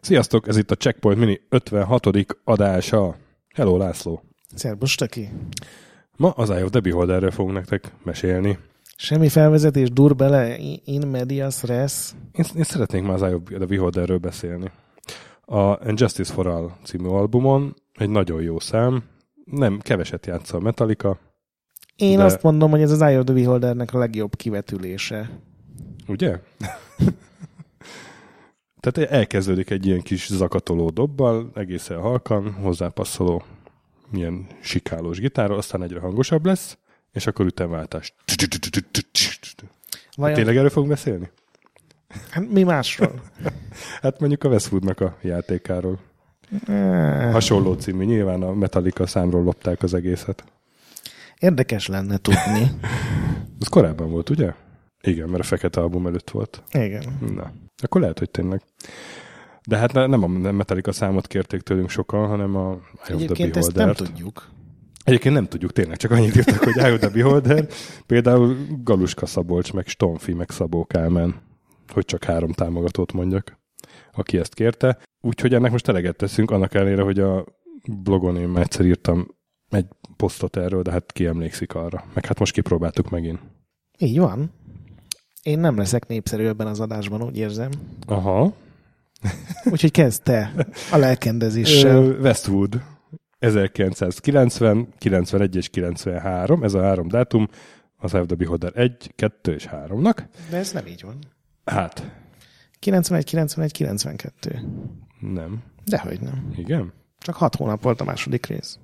Sziasztok, ez itt a Checkpoint Mini 56. adása. Hello László! Szerbus, Taki. Ma az Eye of the Beholderről fogunk nektek mesélni. Semmi felvezetés, dur bele, in medias res. Én, én szeretnék már az Eye of the Beholderről beszélni. A Justice for All című albumon egy nagyon jó szám, nem keveset játsza a Metallica. Én de... azt mondom, hogy ez az Eye of the Beholdernek a legjobb kivetülése. Ugye? Tehát elkezdődik egy ilyen kis zakatoló dobbal, egészen halkan, hozzápasszoló milyen sikálós gitárral, aztán egyre hangosabb lesz, és akkor ütemváltás. Vajon... Tényleg erről fogunk beszélni? Hát mi másról? hát mondjuk a Westwoodnak a játékáról. Eh. Hasonló című, nyilván a Metallica számról lopták az egészet. Érdekes lenne tudni. Ez korábban volt, ugye? Igen, mert a Fekete album előtt volt. Igen. Na, akkor lehet, hogy tényleg. De hát nem a Metallica számot kérték tőlünk sokan, hanem a Eye of the ezt nem tudjuk. Egyébként nem tudjuk tényleg, csak annyit írtak, hogy Eye of the Beholder. Például Galuska Szabolcs, meg Stonfi, meg Szabó Kálmán, hogy csak három támogatót mondjak, aki ezt kérte. Úgyhogy ennek most eleget teszünk, annak ellenére, hogy a blogon én már egyszer írtam egy posztot erről, de hát ki emlékszik arra. Meg hát most kipróbáltuk megint. Így van. Én nem leszek népszerű ebben az adásban, úgy érzem. Aha. Úgyhogy kezd te a lelkendezéssel. Westwood. 1990, 91 és 93, ez a három dátum, az the Beholder 1, 2 és 3-nak. De ez nem így van. Hát. 91, 91, 92. Nem. Dehogy nem. Igen? Csak hat hónap volt a második rész.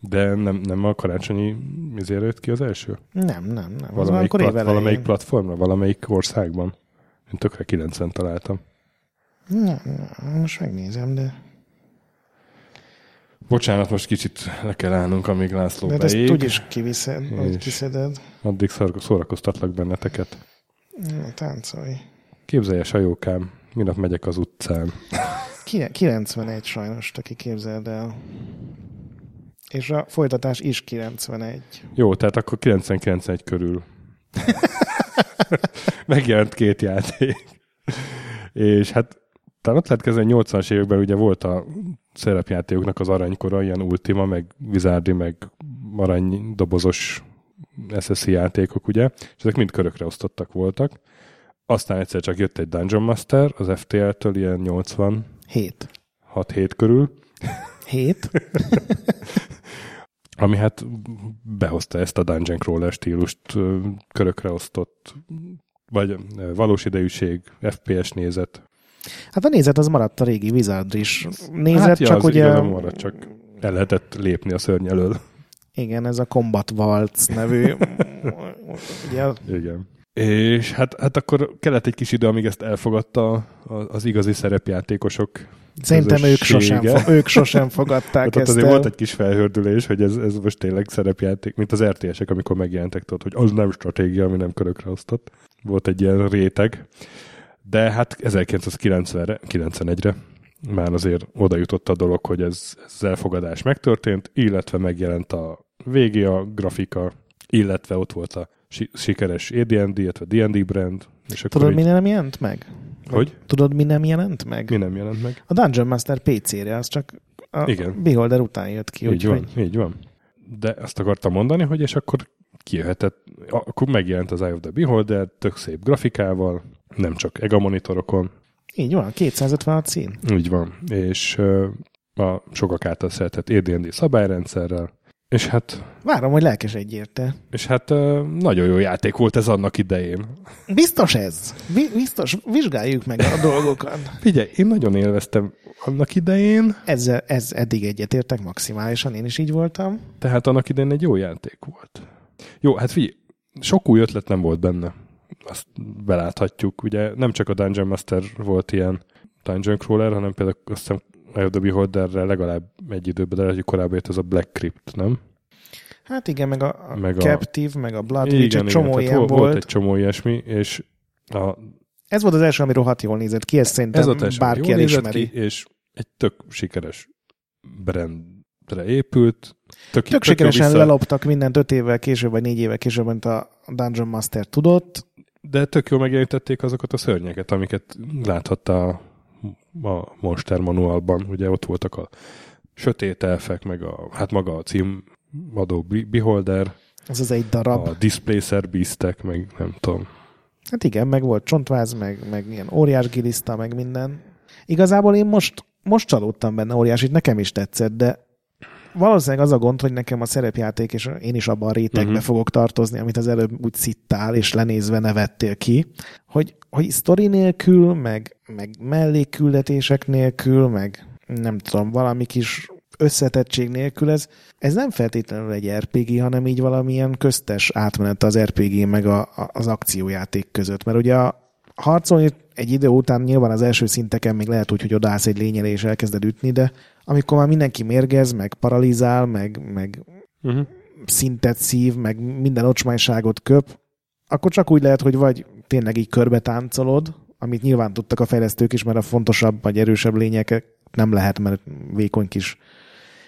De nem, nem a karácsonyi izére jött ki az első? Nem, nem, nem. Valamelyik, plat, valamelyik platformra, valamelyik országban. Én tökre 90 találtam. Nem, most megnézem, de... Bocsánat, most kicsit le kell állnunk, amíg László De beég. ezt úgyis kiviszed, hogy kiszeded. Addig szórakoztatlak benneteket. Na, táncolj. Képzelje, sajókám, minap megyek az utcán. 91 sajnos, aki képzeld el. És a folytatás is 91. Jó, tehát akkor 99 körül. Megjelent két játék. És hát talán ott lehet kezdeni 80-as években ugye volt a szerepjátékoknak az aranykora, ilyen Ultima, meg Vizardi, meg aranydobozos SSI játékok, ugye, és ezek mind körökre osztottak voltak. Aztán egyszer csak jött egy Dungeon Master az FTL-től, ilyen 80 7. 6-7 körül. 7? ami hát behozta ezt a dungeon crawler stílust, körökre osztott, vagy valós idejűség, FPS nézet. Hát a nézet az maradt a régi Wizard is. Nézet hát, ja, csak ugye... maradt, csak el lehetett lépni a szörny elől. Igen, ez a Combat Waltz nevű. ugye? Igen. És hát, hát akkor kellett egy kis idő, amíg ezt elfogadta az igazi szerepjátékosok Szerintem ők sosem, ők sosem fogadták hát ezt azért el. volt egy kis felhördülés, hogy ez, ez most tényleg szerepjáték, mint az RTS-ek, amikor megjelentek, tudod, hogy az nem stratégia, ami nem körökre osztott. Volt egy ilyen réteg. De hát 1991-re már azért oda jutott a dolog, hogy ez, ez elfogadás megtörtént, illetve megjelent a végé a grafika, illetve ott volt a sikeres AD&D, illetve D&D brand. És akkor Tudod, így... mi nem jelent meg? Hogy? Tudod, mi nem jelent meg? Mi nem jelent meg? A Dungeon Master PC-re, az csak a Igen. Beholder után jött ki. Így van, így van. De azt akartam mondani, hogy és akkor kijöhetett, akkor megjelent az Eye of the Beholder, tök szép grafikával, nem csak EGA monitorokon. Így van, 256 szín. Így van, és a sokak által szeretett AD&D szabályrendszerrel, és hát... Várom, hogy lelkes egy érte. És hát nagyon jó játék volt ez annak idején. Biztos ez. Biztos. Vizsgáljuk meg a dolgokat. Figyelj, én nagyon élveztem annak idején. Ezzel, ez eddig egyetértek maximálisan, én is így voltam. Tehát annak idején egy jó játék volt. Jó, hát figyelj, sok új ötlet nem volt benne. Azt beláthatjuk. Ugye nem csak a Dungeon Master volt ilyen Dungeon Crawler, hanem például azt hiszem Eye of the Beholderrel legalább egy időben, de lehet, korábban jött ez a Black Crypt, nem? Hát igen, meg a, a meg Captive, a, meg a Blood igen, Witch, egy csomó igen, ilyen volt. Volt egy csomó ilyesmi, és a, ez volt az első, ami rohadt jól nézett ki, ezt szerintem ez volt első, bárki elismeri. Ki, és egy tök sikeres brandre épült, tök, tök sikeresen vissza... leloptak mindent öt évvel később, vagy négy évvel később, mint a Dungeon Master tudott. De tök jól megjelentették azokat a szörnyeket, amiket láthatta a, a Monster Manualban. Ugye ott voltak a sötét elfek, meg a, hát maga a címadó Beholder. Ez az egy darab. A Displacer Beastek, meg nem tudom. Hát igen, meg volt csontváz, meg, meg ilyen óriás giliszta, meg minden. Igazából én most, most csalódtam benne óriásit, nekem is tetszett, de valószínűleg az a gond, hogy nekem a szerepjáték, és én is abban a rétegbe uh-huh. fogok tartozni, amit az előbb úgy szittál, és lenézve nevettél ki, hogy, hogy sztori nélkül, meg, meg mellékküldetések nélkül, meg nem tudom, valami kis összetettség nélkül ez, ez nem feltétlenül egy RPG, hanem így valamilyen köztes átmenet az RPG meg a, a, az akciójáték között. Mert ugye a harcolni egy idő után nyilván az első szinteken még lehet úgy, hogy odaállsz egy lényelé és elkezded ütni, de amikor már mindenki mérgez, meg paralizál, meg, meg uh-huh. szintet szív, meg minden ocsmányságot köp, akkor csak úgy lehet, hogy vagy tényleg így körbe táncolod, amit nyilván tudtak a fejlesztők is, mert a fontosabb vagy erősebb lények nem lehet, mert vékony kis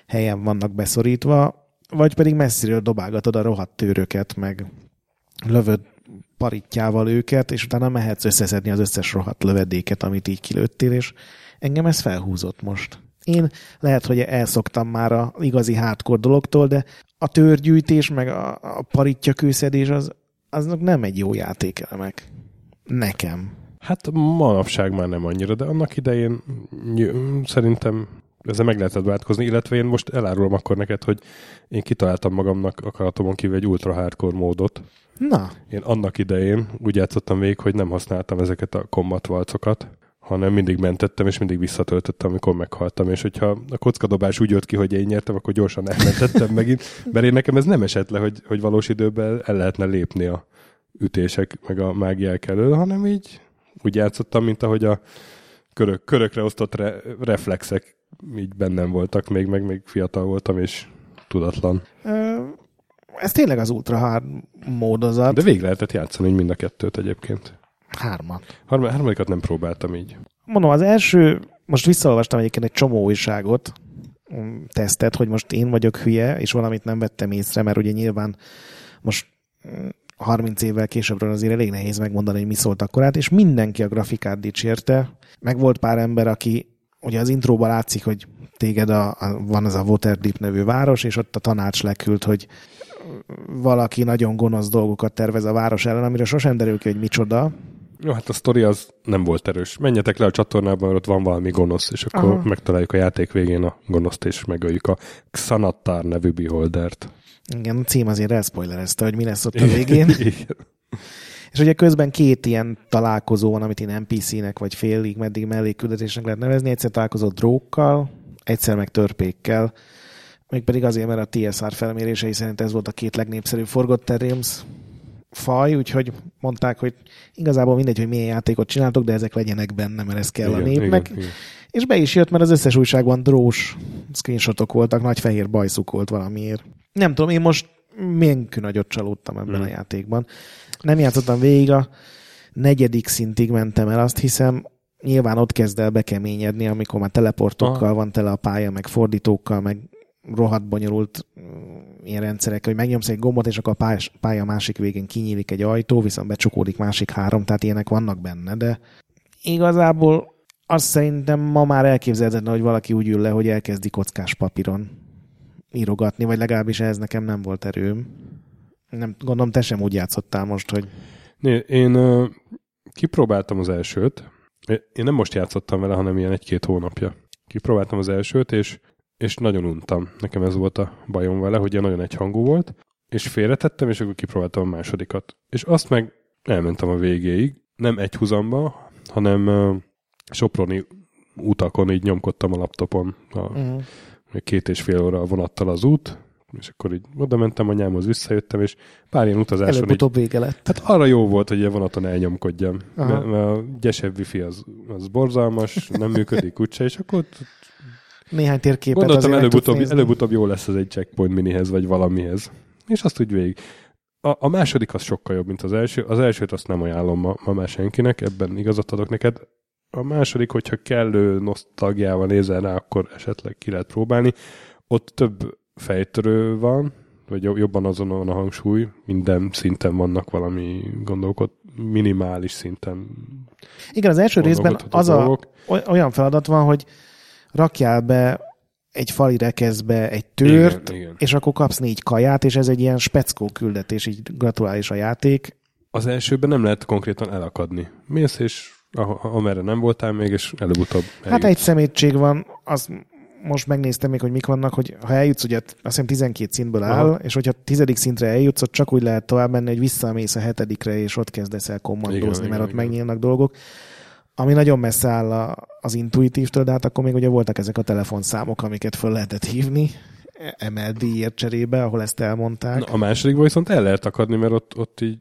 helyen vannak beszorítva, vagy pedig messziről dobálgatod a rohadt tőröket, meg lövöd paritjával őket, és utána mehetsz összeszedni az összes rohadt lövedéket, amit így kilőttél, és engem ez felhúzott most. Én lehet, hogy elszoktam már a igazi hardcore dologtól, de a törgyűjtés, meg a, a paritja kőszedés, az, aznak nem egy jó játékelemek. Nekem. Hát manapság már nem annyira, de annak idején szerintem ezzel meg lehetett váltkozni, illetve én most elárulom akkor neked, hogy én kitaláltam magamnak akaratomon kívül egy ultra hardcore módot. Na. Én annak idején úgy játszottam végig, hogy nem használtam ezeket a kommatvalcokat, hanem mindig mentettem, és mindig visszatöltöttem, amikor meghaltam, és hogyha a kockadobás úgy jött ki, hogy én nyertem, akkor gyorsan elmentettem megint, mert én nekem ez nem esett le, hogy, hogy valós időben el lehetne lépni a ütések, meg a mágiák elől, hanem így úgy játszottam, mint ahogy a körök, körökre osztott re, reflexek így bennem voltak, még meg még fiatal voltam, és tudatlan. Ez tényleg az ultra hard módozat. De végig lehetett játszani mind a kettőt egyébként. Hármat. Harm- harmadikat nem próbáltam így. Mondom, az első, most visszaolvastam egyébként egy csomó újságot, um, tesztet, hogy most én vagyok hülye, és valamit nem vettem észre, mert ugye nyilván most 30 um, évvel későbbről azért elég nehéz megmondani, hogy mi szólt akkorát, és mindenki a grafikát dicsérte. Meg volt pár ember, aki ugye az intróban látszik, hogy téged a, a, van az a Waterdeep nevű város, és ott a tanács lekült, hogy valaki nagyon gonosz dolgokat tervez a város ellen, amire sosem derül ki, hogy micsoda. Jó, hát a sztori az nem volt erős. Menjetek le a csatornában, mert ott van valami gonosz, és akkor Aha. megtaláljuk a játék végén a gonoszt, és megöljük a Xanatar nevű beholdert. Igen, a cím azért elszpoilerezte, hogy mi lesz ott a végén. Igen. És ugye közben két ilyen találkozó van, amit én NPC-nek vagy félig meddig mellékküldetésnek lehet nevezni. Egyszer találkozott drókkal, egyszer meg törpékkel. Mégpedig azért, mert a TSR felmérései szerint ez volt a két legnépszerűbb Forgotten Realms faj, úgyhogy mondták, hogy igazából mindegy, hogy milyen játékot csináltok, de ezek legyenek benne, mert ez kell igen, a népnek. Igen, igen. És be is jött, mert az összes újságban drós screenshotok voltak, nagy fehér bajszuk volt valamiért. Nem tudom, én most milyen nagyot csalódtam ebben hmm. a játékban. Nem játszottam végig, a negyedik szintig mentem el, azt hiszem, nyilván ott kezd el bekeményedni, amikor már teleportokkal Aha. van tele a pálya, meg fordítókkal, meg rohadt bonyolult mm, ilyen rendszerek, hogy megnyomsz egy gombot, és akkor a pálya, másik végén kinyílik egy ajtó, viszont becsukódik másik három, tehát ilyenek vannak benne, de igazából azt szerintem ma már elképzelhetetlen, hogy valaki úgy ül le, hogy elkezdi kockás papíron írogatni, vagy legalábbis ez nekem nem volt erőm. Nem, gondolom, te sem úgy játszottál most, hogy... Né, én uh, kipróbáltam az elsőt. Én nem most játszottam vele, hanem ilyen egy-két hónapja. Kipróbáltam az elsőt, és, és nagyon untam. Nekem ez volt a bajom vele, hogy ilyen nagyon egyhangú volt, és félretettem, és akkor kipróbáltam a másodikat. És azt meg elmentem a végéig, nem egy húzamba, hanem uh, Soproni utakon így nyomkodtam a laptopon a, uh-huh két és fél óra vonattal az út, és akkor így oda mentem anyámhoz, visszajöttem, és pár ilyen utazáson... Előbb-utóbb vége lett. Hát arra jó volt, hogy ilyen vonaton elnyomkodjam. Mert, mert a gyesebb wifi az, az borzalmas, nem működik úgyse, és akkor néhány térképet Gondoltam, előbb-utóbb, előbb-utóbb jó lesz ez egy checkpoint minihez, vagy valamihez. És azt úgy végig. A, a második az sokkal jobb, mint az első. Az elsőt azt nem ajánlom ma, ma már senkinek, ebben igazat adok neked. A második, hogyha kellő nosztalgiával nézel rá, akkor esetleg ki lehet próbálni. Ott több fejtörő van, vagy jobban azon van a hangsúly, minden szinten vannak valami gondolkod, minimális szinten. Igen, az első részben az a, olyan feladat van, hogy rakjál be egy fali rekeszbe egy tört, igen, igen. és akkor kapsz négy kaját, és ez egy ilyen speckó küldetés, így gratulális a játék. Az elsőben nem lehet konkrétan elakadni. Mész, és amerre nem voltál még, és előbb-utóbb Hát egy szemétség van, az most megnéztem még, hogy mik vannak, hogy ha eljutsz, ugye azt hiszem 12 szintből áll, Aha. és hogyha tizedik szintre eljutsz, ott csak úgy lehet tovább menni, hogy visszamész a hetedikre, és ott kezdesz el kommandózni, igen, mert igen, ott igen. megnyílnak dolgok. Ami nagyon messze áll a, az intuitívtől, de hát akkor még ugye voltak ezek a telefonszámok, amiket föl lehetett hívni MLD-ért cserébe, ahol ezt elmondták. Na, a másodikban viszont el lehet akadni, mert ott, ott így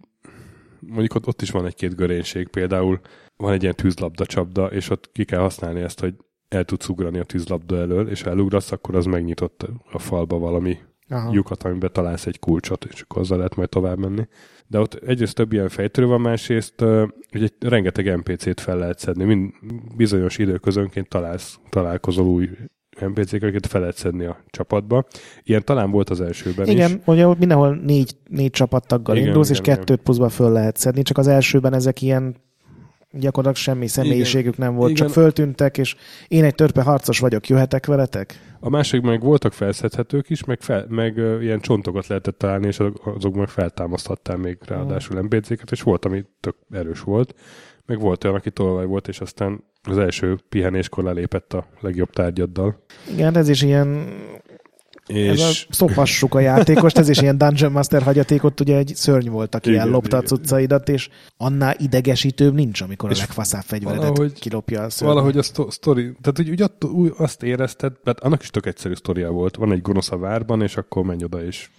mondjuk ott, ott is van egy-két görénység, például van egy ilyen tűzlabda csapda, és ott ki kell használni ezt, hogy el tudsz ugrani a tűzlabda elől, és ha elugrasz, akkor az megnyitott a falba valami Aha. lyukat, amiben találsz egy kulcsot, és akkor azzal lehet majd tovább menni. De ott egyrészt több ilyen fejtörő van, másrészt ugye rengeteg NPC-t fel lehet szedni. Mind bizonyos időközönként találsz, találkozol új NPC-ket fel lehet szedni a csapatba. Ilyen talán volt az elsőben igen, is. Igen, ugye mindenhol négy, négy csapattaggal igen, indulsz, igen, és kettőt igen. pluszba föl lehet szedni, csak az elsőben ezek ilyen gyakorlatilag semmi személyiségük Igen. nem volt, Igen. csak föltűntek, és én egy törpe harcos vagyok, jöhetek veletek? A másik meg voltak felszedhetők is, meg, fel, meg uh, ilyen csontokat lehetett találni, és azok meg feltámaszthattál még ráadásul mm. NPC-ket, és volt, ami tök erős volt, meg volt olyan, aki tolvaj volt, és aztán az első pihenéskor lelépett a legjobb tárgyaddal. Igen, ez is ilyen és... Ez a szopassuk a játékost, ez is ilyen Dungeon Master hagyatékot, ugye egy szörny volt, aki igen, ellopta igen. a cuccaidat, és annál idegesítőbb nincs, amikor és a legfaszább fegyveredet valahogy, kilopja a szörny. Valahogy a sztori, tehát úgy, úgy, att, úgy azt érezted, mert annak is tök egyszerű sztoria volt, van egy gonosz a várban, és akkor menj oda, és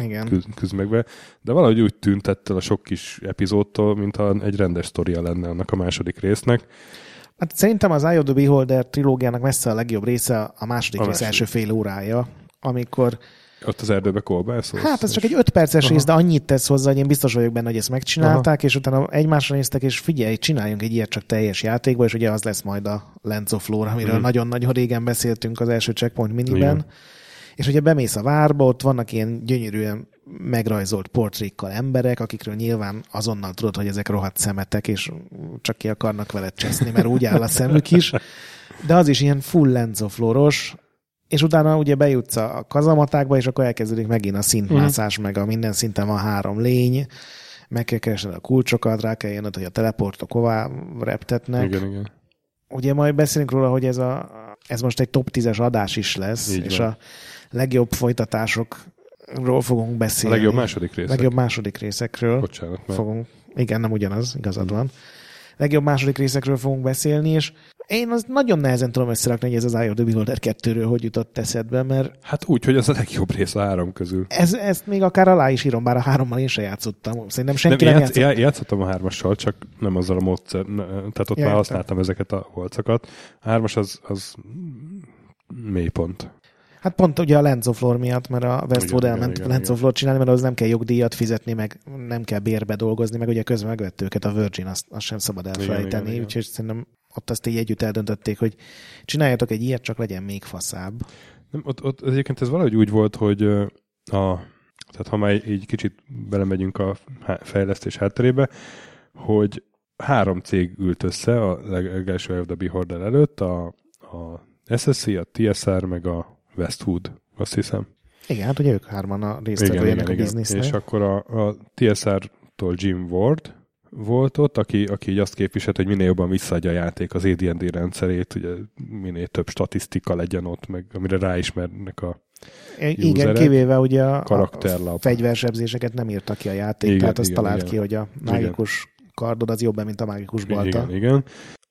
igen. Küzd, küzd meg be. De valahogy úgy tűnt ettől a sok kis epizódtól, mintha egy rendes sztoria lenne annak a második résznek. Hát szerintem az Eye of the Beholder trilógiának messze a legjobb része a második a rész első fél órája amikor ott az erdőbe kolbászolsz? Hát ez csak egy öt perces Aha. rész, de annyit tesz hozzá, hogy én biztos vagyok benne, hogy ezt megcsinálták, Aha. és utána egymásra néztek, és figyelj, csináljunk egy ilyet csak teljes játékba, és ugye az lesz majd a Lens of Lore, amiről mm. nagyon-nagyon régen beszéltünk az első Checkpoint miniben. Igen. És ugye bemész a várba, ott vannak ilyen gyönyörűen megrajzolt portrékkal emberek, akikről nyilván azonnal tudod, hogy ezek rohadt szemetek, és csak ki akarnak veled cseszni, mert úgy áll a szemük is. De az is ilyen full Lens of Lore-os, és utána ugye bejutsz a kazamatákba, és akkor elkezdődik megint a szintmászás, mm. meg a minden szinten van három lény, meg kell keresned a kulcsokat, rá kell jönnöd, hogy a teleportok hová reptetnek. Igen, igen. Ugye majd beszélünk róla, hogy ez, a, ez most egy top 10-es adás is lesz, Így és van. a legjobb folytatásokról fogunk beszélni. A legjobb második részek. Legjobb második részekről. Bocsánat. Mert... Fogunk. Igen, nem ugyanaz, igazad van. Legjobb második részekről fogunk beszélni, és én az nagyon nehezen tudom összerakni, hogy ez az Eye of the Beholder 2-ről hogy jutott eszedbe, mert... Hát úgy, hogy az a legjobb rész a három közül. Ez, ezt még akár alá is írom, bár a hárommal én sem játszottam. Szerintem senki nem, nem játsz, játszott. Játszottam a hármassal, csak nem azzal a módszer, tehát ott ja, már használtam ezeket a holcakat. A hármas az, az mélypont. Hát pont ugye a Lens of Lore miatt, mert a Westwood elment igen, Lens of Lore csinálni, mert az nem kell jogdíjat fizetni, meg nem kell bérbe dolgozni, meg ugye közben megvett őket a Virgin, azt, azt sem szabad elfelejteni, úgyhogy szerintem ott azt így együtt eldöntötték, hogy csináljatok egy ilyet, csak legyen még faszább. Nem, ott, ott egyébként ez valahogy úgy volt, hogy a, tehát ha már így kicsit belemegyünk a fejlesztés hátterébe, hogy három cég ült össze a legelső FDB Beholder előtt, a, a SSC, a TSR, meg a Westwood, azt hiszem. Igen, hát ugye ők hárman a résztvevőjének a biznisznek. És akkor a, a TSR-tól Jim Ward, volt ott, aki, aki így azt képviselt, hogy minél jobban visszaadja a játék az AD&D rendszerét, ugye minél több statisztika legyen ott, meg amire ráismernek a igen, userek. kivéve ugye a, a fegyversebzéseket nem írta ki a játék, igen, tehát azt igen, talált igen. ki, hogy a mágikus igen. kardod az jobb, mint a mágikus balta. Igen, igen.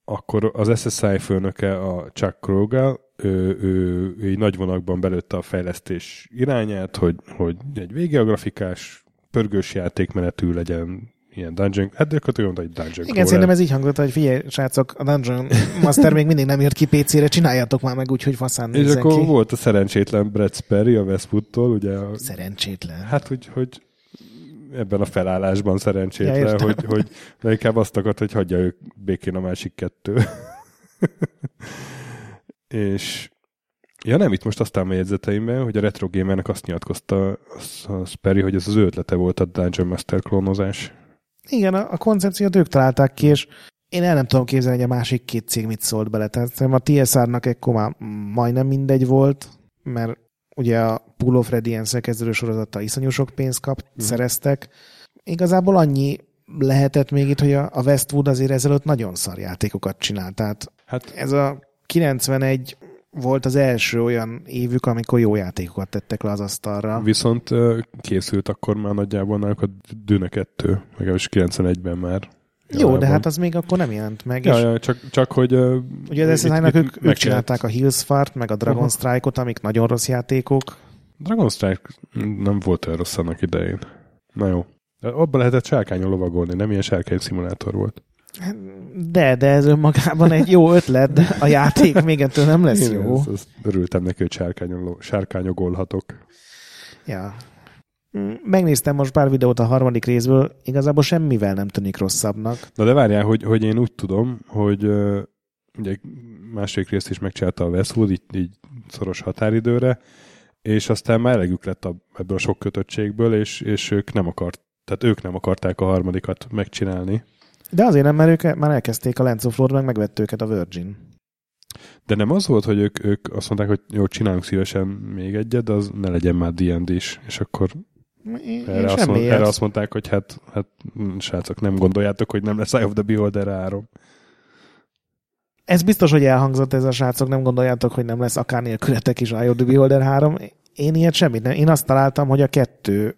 Akkor az SSI főnöke a Chuck Krogel, ő, ő, ő, nagy vonakban belőtte a fejlesztés irányát, hogy, hogy egy véggeografikás, pörgős játékmenetű legyen, ilyen dungeon, hát gyakorlatilag egy dungeon Igen, crawler. szerintem ez így hangzott, hogy figyelj, srácok, a Dungeon Master még mindig nem jött ki PC-re, csináljátok már meg úgy, hogy faszán És akkor ki. volt a szerencsétlen Brad Sperry a Westwoodtól, ugye. A, szerencsétlen? Hát, hogy, hogy ebben a felállásban szerencsétlen, ja, hogy, hogy de inkább azt akart, hogy hagyja ők békén a másik kettő. és Ja nem, itt most aztán a jegyzeteimben, hogy a Retro Gamernek azt nyilatkozta a Sperry, hogy ez az ő ötlete volt a Dungeon Master klónozás. Igen, a, a koncepciót ők találták ki, és én el nem tudom képzelni, hogy a másik két cég mit szólt bele. Tehát a TSR-nak ekkor már majdnem mindegy volt, mert ugye a Pool of Radiance kezdődő sorozata iszonyú sok pénzt kap, mm. szereztek. Igazából annyi lehetett még itt, hogy a Westwood azért ezelőtt nagyon szar játékokat csinált. Tehát hát, ez a 91 volt az első olyan évük, amikor jó játékokat tettek le az asztalra. Viszont készült akkor már nagyjából náluk a Dune 2, is 91-ben már. Jó, de hát az még akkor nem jelent meg. Ja, ja csak, csak hogy... Ugye az SSI-nak ők, ők csinálták a Hillsfart, meg a Dragon uh-huh. Strike-ot, amik nagyon rossz játékok. Dragon Strike nem volt olyan rossz annak idején. Na jó. Abban lehetett sárkányon lovagolni, nem ilyen sárkány szimulátor volt. De, de ez önmagában egy jó ötlet, de a játék még ettől nem lesz Én jó. Ezt, ezt örültem neki, hogy sárkányogolhatok. Ja. Megnéztem most pár videót a harmadik részből, igazából semmivel nem tűnik rosszabbnak. Na de várjál, hogy, hogy én úgy tudom, hogy uh, ugye másik részt is megcsinálta a Westwood, így, így szoros határidőre, és aztán már elegük lett a, ebből a sok kötöttségből, és, és ők nem akart, tehát ők nem akarták a harmadikat megcsinálni. De azért nem, mert ők már elkezdték a Lens of Lord, meg megvett őket a Virgin. De nem az volt, hogy ők, ők azt mondták, hogy jó, csinálunk szívesen még egyet, de az ne legyen már D&D is, és akkor én, erre, én azt mond, erre azt mondták, hogy hát, hát srácok, nem gondoljátok, hogy nem lesz Eye of the Beholder 3. Ez biztos, hogy elhangzott ez a srácok, nem gondoljátok, hogy nem lesz akár nélkületek is Eye of the Beholder 3. Én ilyet semmit nem. Én azt találtam, hogy a kettő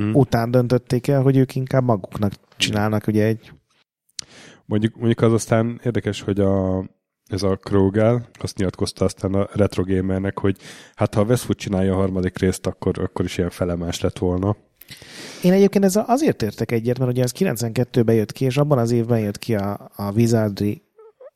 mm. után döntötték el, hogy ők inkább maguknak csinálnak ugye egy Mondjuk, mondjuk az aztán érdekes, hogy a, ez a Krogel azt nyilatkozta aztán a Retro Gamernek, hogy hát ha a Westwood csinálja a harmadik részt, akkor, akkor is ilyen felemás lett volna. Én egyébként ez azért értek egyet, mert ugye ez 92-ben jött ki, és abban az évben jött ki a, a Wizardry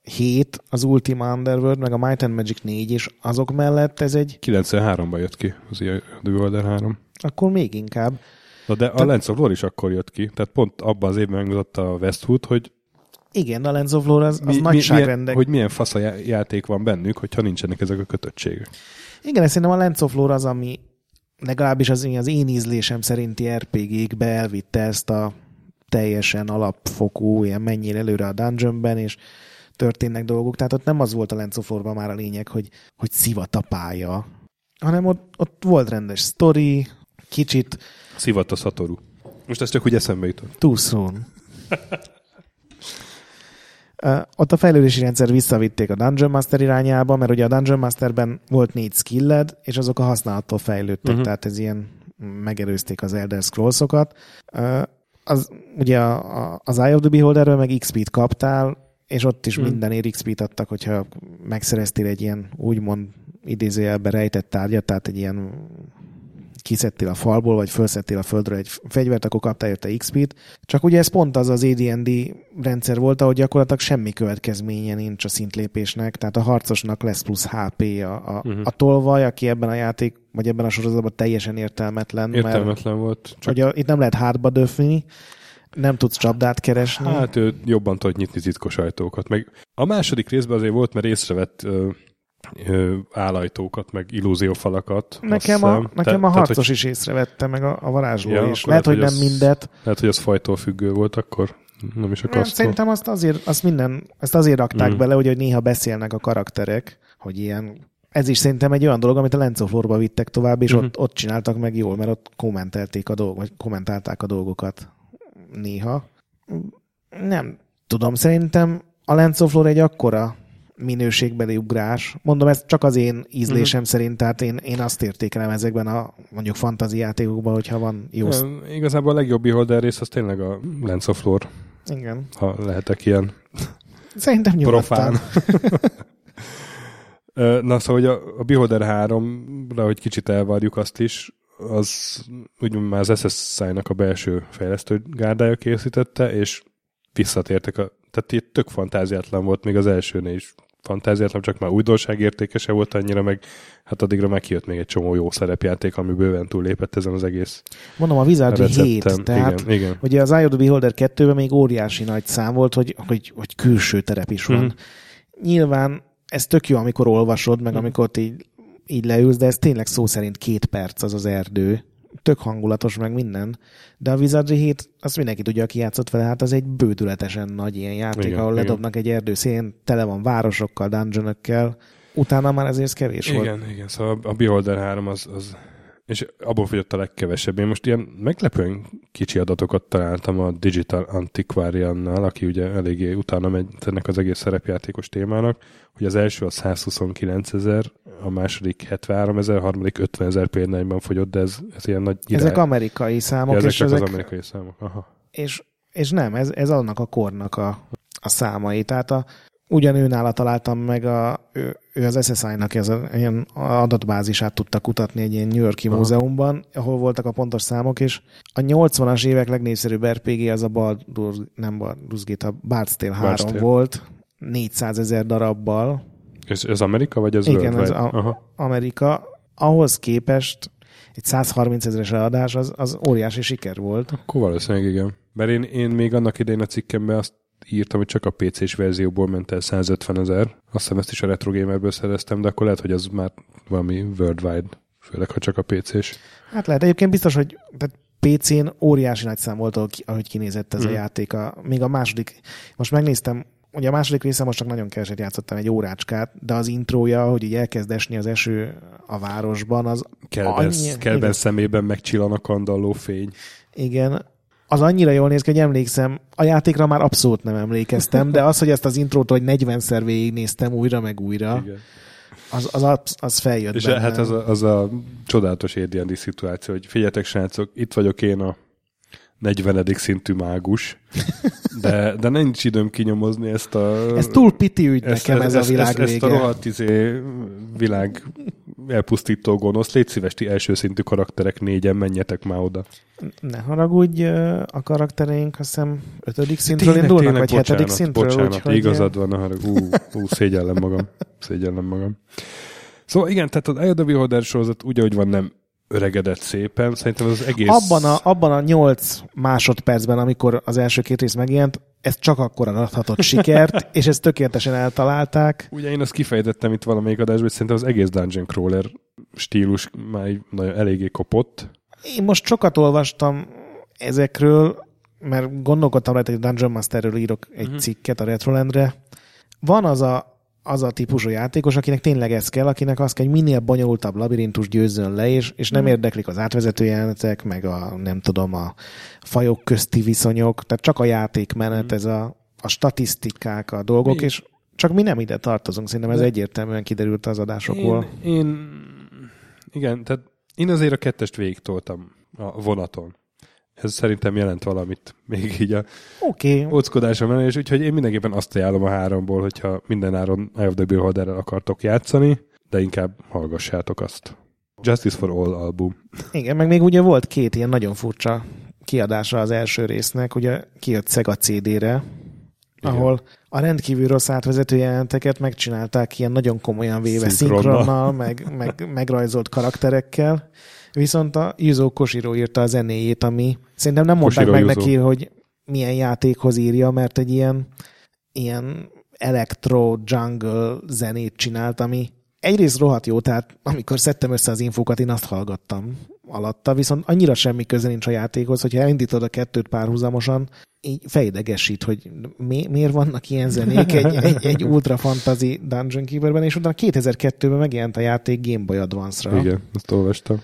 7, az Ultima Underworld, meg a Might and Magic 4, és azok mellett ez egy... 93-ban jött ki az The World 3. Akkor még inkább. Na de a Lens of Lore is akkor jött ki, tehát pont abban az évben megmutatta a Westwood, hogy igen, a Lens of Lore az, az mi, nagyságrendek. Milyen, hogy milyen fasz a játék van bennük, hogyha nincsenek ezek a kötöttségek. Igen, ezt szerintem a Lens of Lore az, ami legalábbis az, az én ízlésem szerinti RPG-kbe elvitte ezt a teljesen alapfokú, ilyen mennyire előre a dungeonben, és történnek dolgok. Tehát ott nem az volt a Lens of Lore-ban már a lényeg, hogy, hogy szivat a pálya, hanem ott, ott volt rendes story, kicsit... Szivat a Satoru. Most ez csak úgy eszembe jutott. Too soon. Ott a fejlődési rendszer visszavitték a Dungeon Master irányába, mert ugye a Dungeon Masterben volt négy skilled, és azok a használattól fejlődtek, uh-huh. tehát ez ilyen megerőzték az Elder Scrolls-okat. Az, ugye a, az Eye of the Beholderről meg XP-t kaptál, és ott is uh-huh. mindenért XP-t adtak, hogyha megszereztél egy ilyen úgymond idézőjelbe rejtett tárgyat, tehát egy ilyen kiszedtél a falból, vagy felszettél a földre egy fegyvert, akkor kaptál érte XP-t. Csak ugye ez pont az az AD&D rendszer volt, ahogy gyakorlatilag semmi következménye nincs a szintlépésnek, tehát a harcosnak lesz plusz HP a, a, uh-huh. a tolvaj, aki ebben a játék, vagy ebben a sorozatban teljesen értelmetlen. Értelmetlen mert, volt. Csak... Ugye itt nem lehet hátba döfni, nem tudsz csapdát keresni. Hát ő jobban tud nyitni titkos ajtókat. Meg a második részben azért volt, mert észrevett állajtókat, meg illúziófalakat. Nekem a, nekem te, a harcos tehát, hogy... is észrevette, meg a, a varázsló ja, is. Lehet, hogy, nem mindet. Lehet, hogy az fajtól függő volt akkor. Nem is a nem, Szerintem azt azért, azt minden, ezt azért rakták mm. bele, hogy, hogy néha beszélnek a karakterek, hogy ilyen ez is szerintem egy olyan dolog, amit a Lenz vittek tovább, és mm-hmm. ott, ott csináltak meg jól, mert ott kommentelték a dolgok, vagy kommentálták a dolgokat néha. Nem tudom, szerintem a Lenz egy akkora minőségbeli ugrás. Mondom, ez csak az én ízlésem mm. szerint, tehát én, én azt értékelem ezekben a mondjuk fantazi játékokban, hogyha van jó... Ja, igazából a legjobb beholder rész az tényleg a Lens of Lore. Igen. Ha lehetek ilyen Szerintem nyugodtan. Profán. Na szóval, hogy a, a Beholder 3-ra, hogy kicsit elvárjuk azt is, az úgy már az SSI-nak a belső fejlesztő gárdája készítette, és visszatértek a tehát itt tök fantáziátlan volt még az elsőnél is fantáziátlan, csak már újdonság értékese volt annyira, meg hát addigra meg kijött még egy csomó jó szerepjáték, ami bőven túllépett ezen az egész Mondom, a Wizardry 7, tehát igen, igen. ugye az Eye of the Beholder 2-ben még óriási nagy szám volt, hogy, hogy, hogy külső terep is van. Mm. Nyilván ez tök jó, amikor olvasod, meg mm. amikor így így leülsz, de ez tényleg szó szerint két perc az az erdő. Tök hangulatos, meg minden. De a Wizardry hét, azt mindenki tudja, aki játszott vele, hát az egy bődületesen nagy ilyen játék, Igen, ahol igen. ledobnak egy erdő szélén, tele van városokkal, dungeonökkel. Utána már ezért ez kevés volt. Igen, igen, szóval a Beholder 3 az, az és abból fogyott a legkevesebb. Én most ilyen meglepően kicsi adatokat találtam a Digital Antiquariannal, aki ugye eléggé utána megy ennek az egész szerepjátékos témának, hogy az első az 129 ezer, a második 73 ezer, a harmadik 50 ezer példányban fogyott, de ez, ez ilyen nagy irány. Ezek amerikai számok, ja, ezek és, csak ezek, az amerikai számok. Aha. és, és nem, ez, ez annak a kornak a, a számai. Tehát a, ugyan ő nála találtam meg, a, ő, ő az SSI-nak ez a, ilyen adatbázisát tudta kutatni egy ilyen New Yorki Aha. múzeumban, ahol voltak a pontos számok, és a 80-as évek legnépszerűbb RPG az a Baldur's, nem Baldur's Gate, a Bard's Tale 3 Bard's Tale. volt, 400 ezer darabbal, Ez, ez Amerika, vagy ez Igen, worldwide? ez a- Aha. Amerika, ahhoz képest egy 130 ezeres eladás az, az óriási siker volt. Akkor valószínűleg igen. Mert én, én még annak idején a cikkemben azt írtam, hogy csak a PC-s verzióból ment el 150 ezer. Azt hiszem ezt is a Retro Gamerből szereztem, de akkor lehet, hogy az már valami worldwide, főleg ha csak a PC-s. Hát lehet, egyébként biztos, hogy tehát PC-n óriási nagy szám volt, ahogy- kinézett ez Mhm. a játék. A, még a második, most megnéztem, ugye a második része most csak nagyon keveset játszottam, egy órácskát, de az intrója, hogy így elkezd esni az eső a városban, az Kelben, Annyi- kelben szemében megcsillan a kandalló fény. Igen, az annyira jól néz ki, hogy emlékszem, a játékra már abszolút nem emlékeztem, de az, hogy ezt az intrót, hogy 40-szer végignéztem újra meg újra, Igen. az, az, absz- az feljött És bennem. hát az a, az a csodálatos AD&D szituáció, hogy figyeljetek srácok, itt vagyok én a 40. szintű mágus, de, de nincs időm kinyomozni ezt a... Ez túl piti ügy nekem, ez, a világ ezt, vége. ezt a rohadt izé, világ elpusztító gonosz, légy szíves, ti első szintű karakterek négyen, menjetek már oda. Ne haragudj, a karaktereink azt hiszem ötödik szintről indulnak, vagy hetedik szintről. bocsánat, úgyhogy, igazad van, a harag. Ú, ú, szégyellem magam. Szégyellem magam. Szóval igen, tehát az Eye of the Beholder sorozat úgy, ahogy van, nem öregedett szépen. Szerintem az egész... Abban a, abban a 8 másodpercben, amikor az első két rész megjelent, ez csak akkor adhatott sikert, és ezt tökéletesen eltalálták. Ugye én azt kifejtettem itt valamelyik adásban, hogy szerintem az egész Dungeon Crawler stílus már nagyon eléggé kopott. Én most sokat olvastam ezekről, mert gondolkodtam rajta, hogy Dungeon Masterről írok egy Mhm. cikket a Retrolandre. Van az a, az a típusú játékos, akinek tényleg ez kell, akinek az kell, hogy minél bonyolultabb labirintus győzzön le, és, és nem Mhm. érdeklik az átvezető jelenetek, meg a nem tudom, a fajok közti viszonyok, tehát csak a játékmenet, ez a, a statisztikák, a dolgok. Mi- és csak mi nem ide tartozunk, szerintem ez De- egyértelműen kiderült az adásokból. Én, én, igen, tehát én azért a kettest végig toltam a vonaton. Ez szerintem jelent valamit még így a okay. óckodásom ellenére, és úgyhogy én mindenképpen azt ajánlom a háromból, hogyha minden áron Eye of the Beholderrel akartok játszani, de inkább hallgassátok azt. Justice for All album. Igen, meg még ugye volt két ilyen nagyon furcsa kiadása az első résznek, ugye kijött Sega CD-re, Igen. ahol a rendkívül rossz átvezető jelenteket megcsinálták ilyen nagyon komolyan véve Szinkronnal. szinkronnal, meg, meg megrajzolt karakterekkel, viszont a Yuzo Koshiro írta a zenéjét, ami szerintem nem mondták Koshiro meg Yuzo. neki, hogy milyen játékhoz írja, mert egy ilyen, ilyen electro jungle zenét csinált, ami egyrészt rohadt jó, tehát amikor szedtem össze az infókat, én azt hallgattam alatta, viszont annyira semmi köze nincs a játékhoz, hogyha elindítod a kettőt párhuzamosan, így fejdegesít, hogy mi, miért vannak ilyen zenék egy, egy, egy ultra fantasy Dungeon Keeperben, és utána 2002-ben megjelent a játék Game Boy Advance-ra. Igen, ezt olvastam.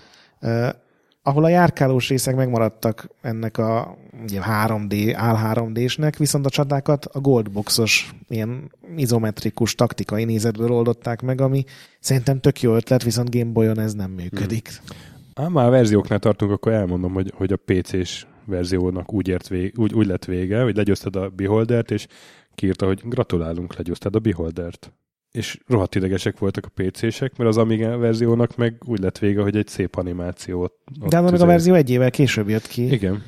Ahol a járkálós részek megmaradtak ennek a ugye 3D, áll 3D-snek, viszont a csatákat a goldboxos, ilyen izometrikus taktikai nézetből oldották meg, ami szerintem tök jó ötlet, viszont Game Boy-on ez nem működik. Ám már a verzióknál tartunk, akkor elmondom, hogy, hogy a PC-s verziónak úgy, ért vég, úgy, úgy lett vége, hogy legyőzted a Beholdert, és kiírta, hogy gratulálunk, legyőzted a Beholdert. És rohadt idegesek voltak a PC-sek, mert az Amiga verziónak meg úgy lett vége, hogy egy szép animációt. De az meg a izé- verzió egy évvel később jött ki, Igen.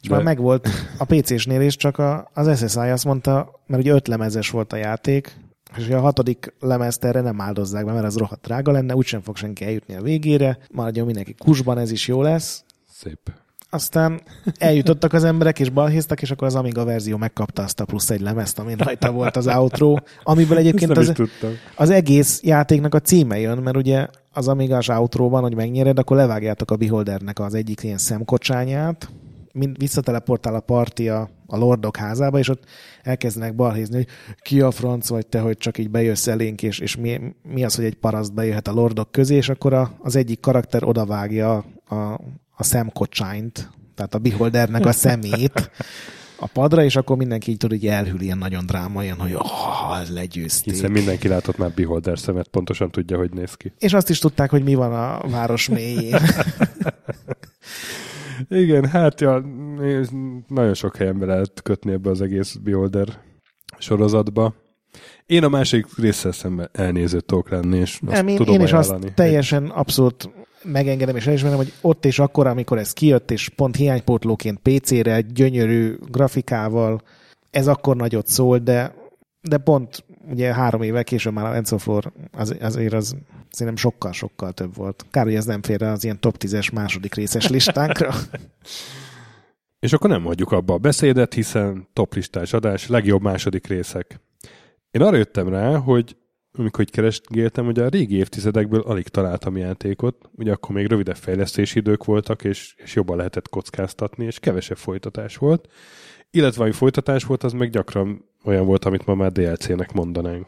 és már megvolt a PC-snél is, csak a, az SSI azt mondta, mert ugye öt lemezes volt a játék, és a hatodik lemezt erre nem áldozzák be, mert az rohadt drága lenne, úgysem fog senki eljutni a végére, maradjon mindenki kusban, ez is jó lesz. Szép. Aztán eljutottak az emberek, és balhéztak, és akkor az Amiga verzió megkapta azt a plusz egy lemezt, amin rajta volt az outro, amiből egyébként az, az egész játéknak a címe jön, mert ugye az Amiga-s outro-ban, hogy megnyered, akkor levágjátok a Beholdernek az egyik ilyen szemkocsányát, mind visszateleportál a parti a, a lordok házába, és ott elkezdenek balhézni, hogy ki a franc vagy te, hogy csak így bejössz elénk, és, és mi, mi az, hogy egy paraszt bejöhet a lordok közé, és akkor a, az egyik karakter odavágja a, a szemkocsányt, tehát a beholdernek a szemét a padra, és akkor mindenki így tud, hogy elhűl ilyen nagyon drámaian, hogy oh, legyőzték. Hiszen mindenki látott már beholder szemet, pontosan tudja, hogy néz ki. És azt is tudták, hogy mi van a város mélyén. Igen, hát ja, nagyon sok helyen be lehet kötni ebbe az egész Beholder sorozatba. Én a másik résszel szemben elnéző tudok lenni, és azt én, tudom én is ajánlani. azt teljesen abszolút megengedem és elismerem, hogy ott és akkor, amikor ez kijött, és pont hiánypótlóként PC-re, gyönyörű grafikával, ez akkor nagyot szól, de, de pont ugye három évvel később már a Enzo Flor az, azért az szerintem sokkal-sokkal több volt. Kár, hogy ez nem fér az ilyen top 10-es második részes listánkra. És akkor nem hagyjuk abba a beszédet, hiszen top listás adás, legjobb második részek. Én arra jöttem rá, hogy amikor így keresgéltem, hogy a régi évtizedekből alig találtam játékot, ugye akkor még rövidebb fejlesztési idők voltak, és, és jobban lehetett kockáztatni, és kevesebb folytatás volt. Illetve ami folytatás volt, az meg gyakran olyan volt, amit ma már DLC-nek mondanánk.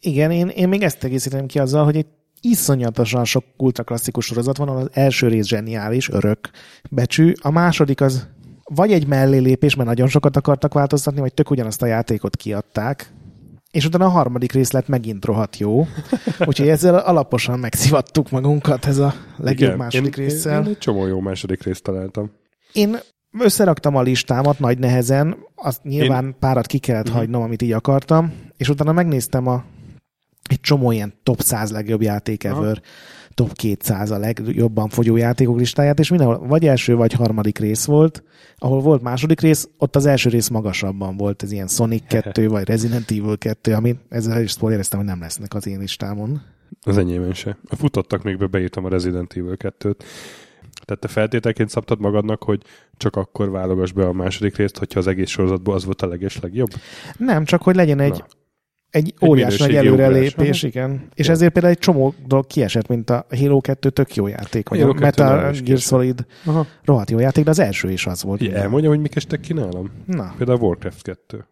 Igen, én, én még ezt egészítem ki azzal, hogy egy iszonyatosan sok ultraklasszikus sorozat van, az első rész zseniális, örök becsű, a második az vagy egy mellélépés, mert nagyon sokat akartak változtatni, vagy tök ugyanazt a játékot kiadták, és utána a harmadik rész lett megint rohadt jó. Úgyhogy ezzel alaposan megszivattuk magunkat ez a legjobb Igen, második én, résszel. Én egy csomó jó második részt találtam. Én összeraktam a listámat nagy nehezen, azt nyilván Én... párat ki kellett uh-huh. hagynom, amit így akartam, és utána megnéztem a egy csomó ilyen top 100 legjobb játék ever, Aha. Top 200 a legjobban fogyó játékok listáját, és mindenhol vagy első, vagy harmadik rész volt. Ahol volt második rész, ott az első rész magasabban volt, ez ilyen Sonic 2, vagy Resident Evil 2, ami ezzel is spoilereztem, hogy nem lesznek az én listámon. Az enyémben se. Futottak még be, beírtam a Resident Evil 2-t. Tehát te feltételként szabtad magadnak, hogy csak akkor válogass be a második részt, hogyha az egész sorozatból az volt a leges legjobb? Nem, csak hogy legyen egy, Na. Egy óriás nagy előrelépés, igen. És ezért például egy csomó dolog kiesett, mint a Halo 2 tök jó játék, vagy a, a Metal Gear Solid Aha. rohadt jó játék, de az első is az volt. Ja, elmondjam, hogy mik estek ki nálam? Na. Például a Warcraft 2.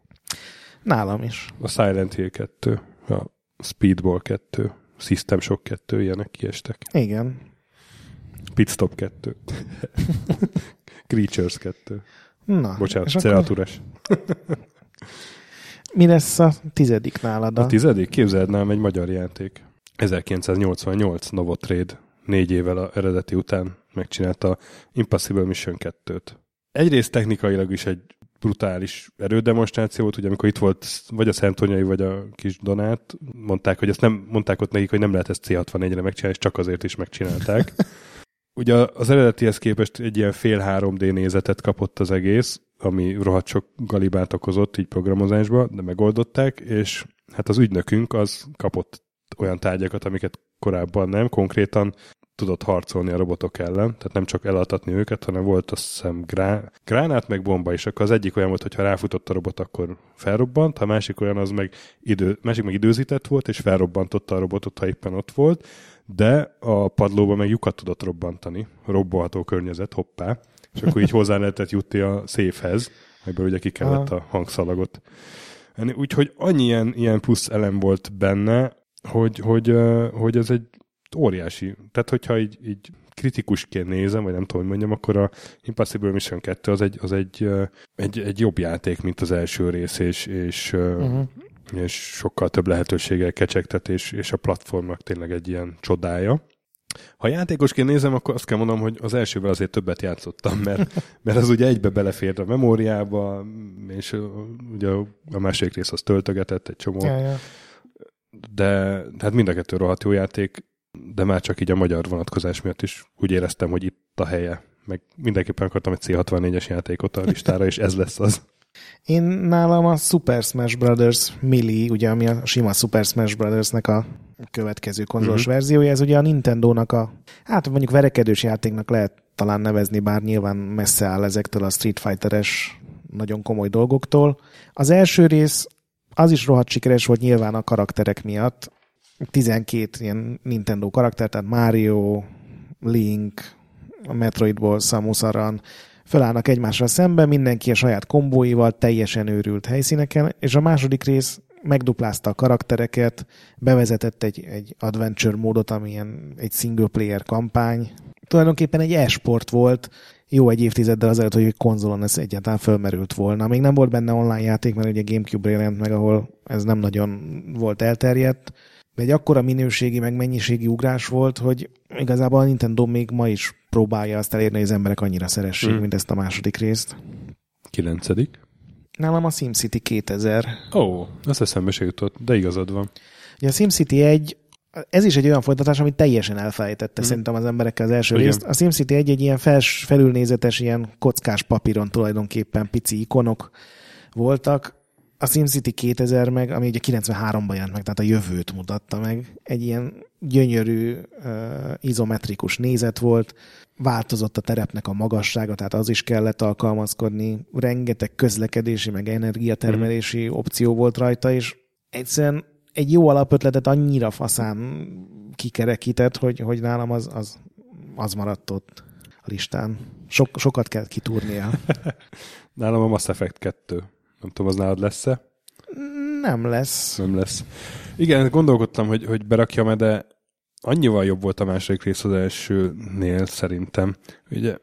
Nálam is. A Silent Hill 2. A Speedball 2. System Shock 2, ilyenek kiestek. Igen. Pitstop 2. Creatures 2. Na, Bocsánat, Ceratures. Akkor... Mi lesz a tizedik nálad? A tizedik? Képzeld nálam egy magyar játék. 1988 Novotrade négy évvel a eredeti után megcsinálta Impossible Mission 2-t. Egyrészt technikailag is egy brutális erődemonstráció volt, ugye amikor itt volt vagy a Szentonyai, vagy a kis Donát, mondták, hogy ezt nem, mondták ott nekik, hogy nem lehet ezt C64-re megcsinálni, és csak azért is megcsinálták. Ugye az eredetihez képest egy ilyen fél 3D nézetet kapott az egész, ami rohadt sok galibát okozott így programozásba, de megoldották, és hát az ügynökünk az kapott olyan tárgyakat, amiket korábban nem, konkrétan tudott harcolni a robotok ellen, tehát nem csak elaltatni őket, hanem volt azt hiszem grá, gránát meg bomba is, akkor az egyik olyan volt, hogy ha ráfutott a robot, akkor felrobbant, a másik olyan az meg, idő, másik meg időzített volt, és felrobbantotta a robotot, ha éppen ott volt, de a padlóban meg lyukat tudott robbantani, robbolható környezet, hoppá, és akkor így hozzá lehetett jutni a széfhez, amiből ugye ki kellett a hangszalagot. Úgyhogy annyi ilyen, ilyen plusz elem volt benne, hogy, hogy, hogy ez egy óriási. Tehát, hogyha így, így kritikusként nézem, vagy nem tudom, hogy mondjam, akkor a Impossible Mission 2 az egy, az egy, egy, egy jobb játék, mint az első rész, és, és, uh-huh. és sokkal több lehetőséggel kecsegtet, és, és a platformnak tényleg egy ilyen csodája. Ha játékosként nézem, akkor azt kell mondanom, hogy az elsővel azért többet játszottam, mert, mert az ugye egybe belefért a memóriába, és ugye a második rész az töltögetett egy csomó. Ja, ja. De hát mind a kettő rohadt jó játék, de már csak így a magyar vonatkozás miatt is úgy éreztem, hogy itt a helye. Meg mindenképpen akartam egy C64-es játékot a listára, és ez lesz az. Én nálam a Super Smash Brothers Melee, ugye ami a sima Super Smash Brothersnek a következő konzolos uh-huh. verziója, ez ugye a Nintendo-nak a, hát mondjuk verekedős játéknak lehet talán nevezni, bár nyilván messze áll ezektől a Street Fighter-es nagyon komoly dolgoktól. Az első rész az is rohadt sikeres volt nyilván a karakterek miatt. 12 ilyen Nintendo karakter, tehát Mario, Link, a Metroidból Samus Aran, fölállnak egymásra szembe, mindenki a saját kombóival, teljesen őrült helyszíneken, és a második rész megduplázta a karaktereket, bevezetett egy, egy adventure módot, amilyen egy single player kampány. Tulajdonképpen egy e-sport volt, jó egy évtizeddel azelőtt, hogy konzolon ez egyáltalán fölmerült volna. Még nem volt benne online játék, mert ugye Gamecube-re jelent meg, ahol ez nem nagyon volt elterjedt, de egy akkora minőségi, meg mennyiségi ugrás volt, hogy igazából a Nintendo még ma is próbálja azt elérni, hogy az emberek annyira szeressék, mm. mint ezt a második részt. Kilencedik. Nálam a SimCity 2000. Ó, oh, azt eszembe se jutott, de igazad van. Ugye a SimCity 1 ez is egy olyan folytatás, amit teljesen elfelejtette mm. szerintem az emberekkel az első Igen. részt. A SimCity 1 egy ilyen fels, felülnézetes, ilyen kockás papíron tulajdonképpen pici ikonok voltak. A SimCity 2000 meg, ami ugye 93-ban jelent meg, tehát a jövőt mutatta meg. Egy ilyen gyönyörű, uh, izometrikus nézet volt, változott a terepnek a magassága, tehát az is kellett alkalmazkodni. Rengeteg közlekedési, meg energiatermelési mm. opció volt rajta, és egyszerűen egy jó alapötletet annyira faszán kikerekített, hogy, hogy nálam az, az, az maradt ott a listán. Sok, sokat kell kitúrnia. nálam a Mass Effect 2. Nem tudom, az nálad lesz-e? Nem lesz. Nem lesz. Igen, gondolkodtam, hogy, hogy berakjam-e, de annyival jobb volt a második rész az elsőnél szerintem. Ugye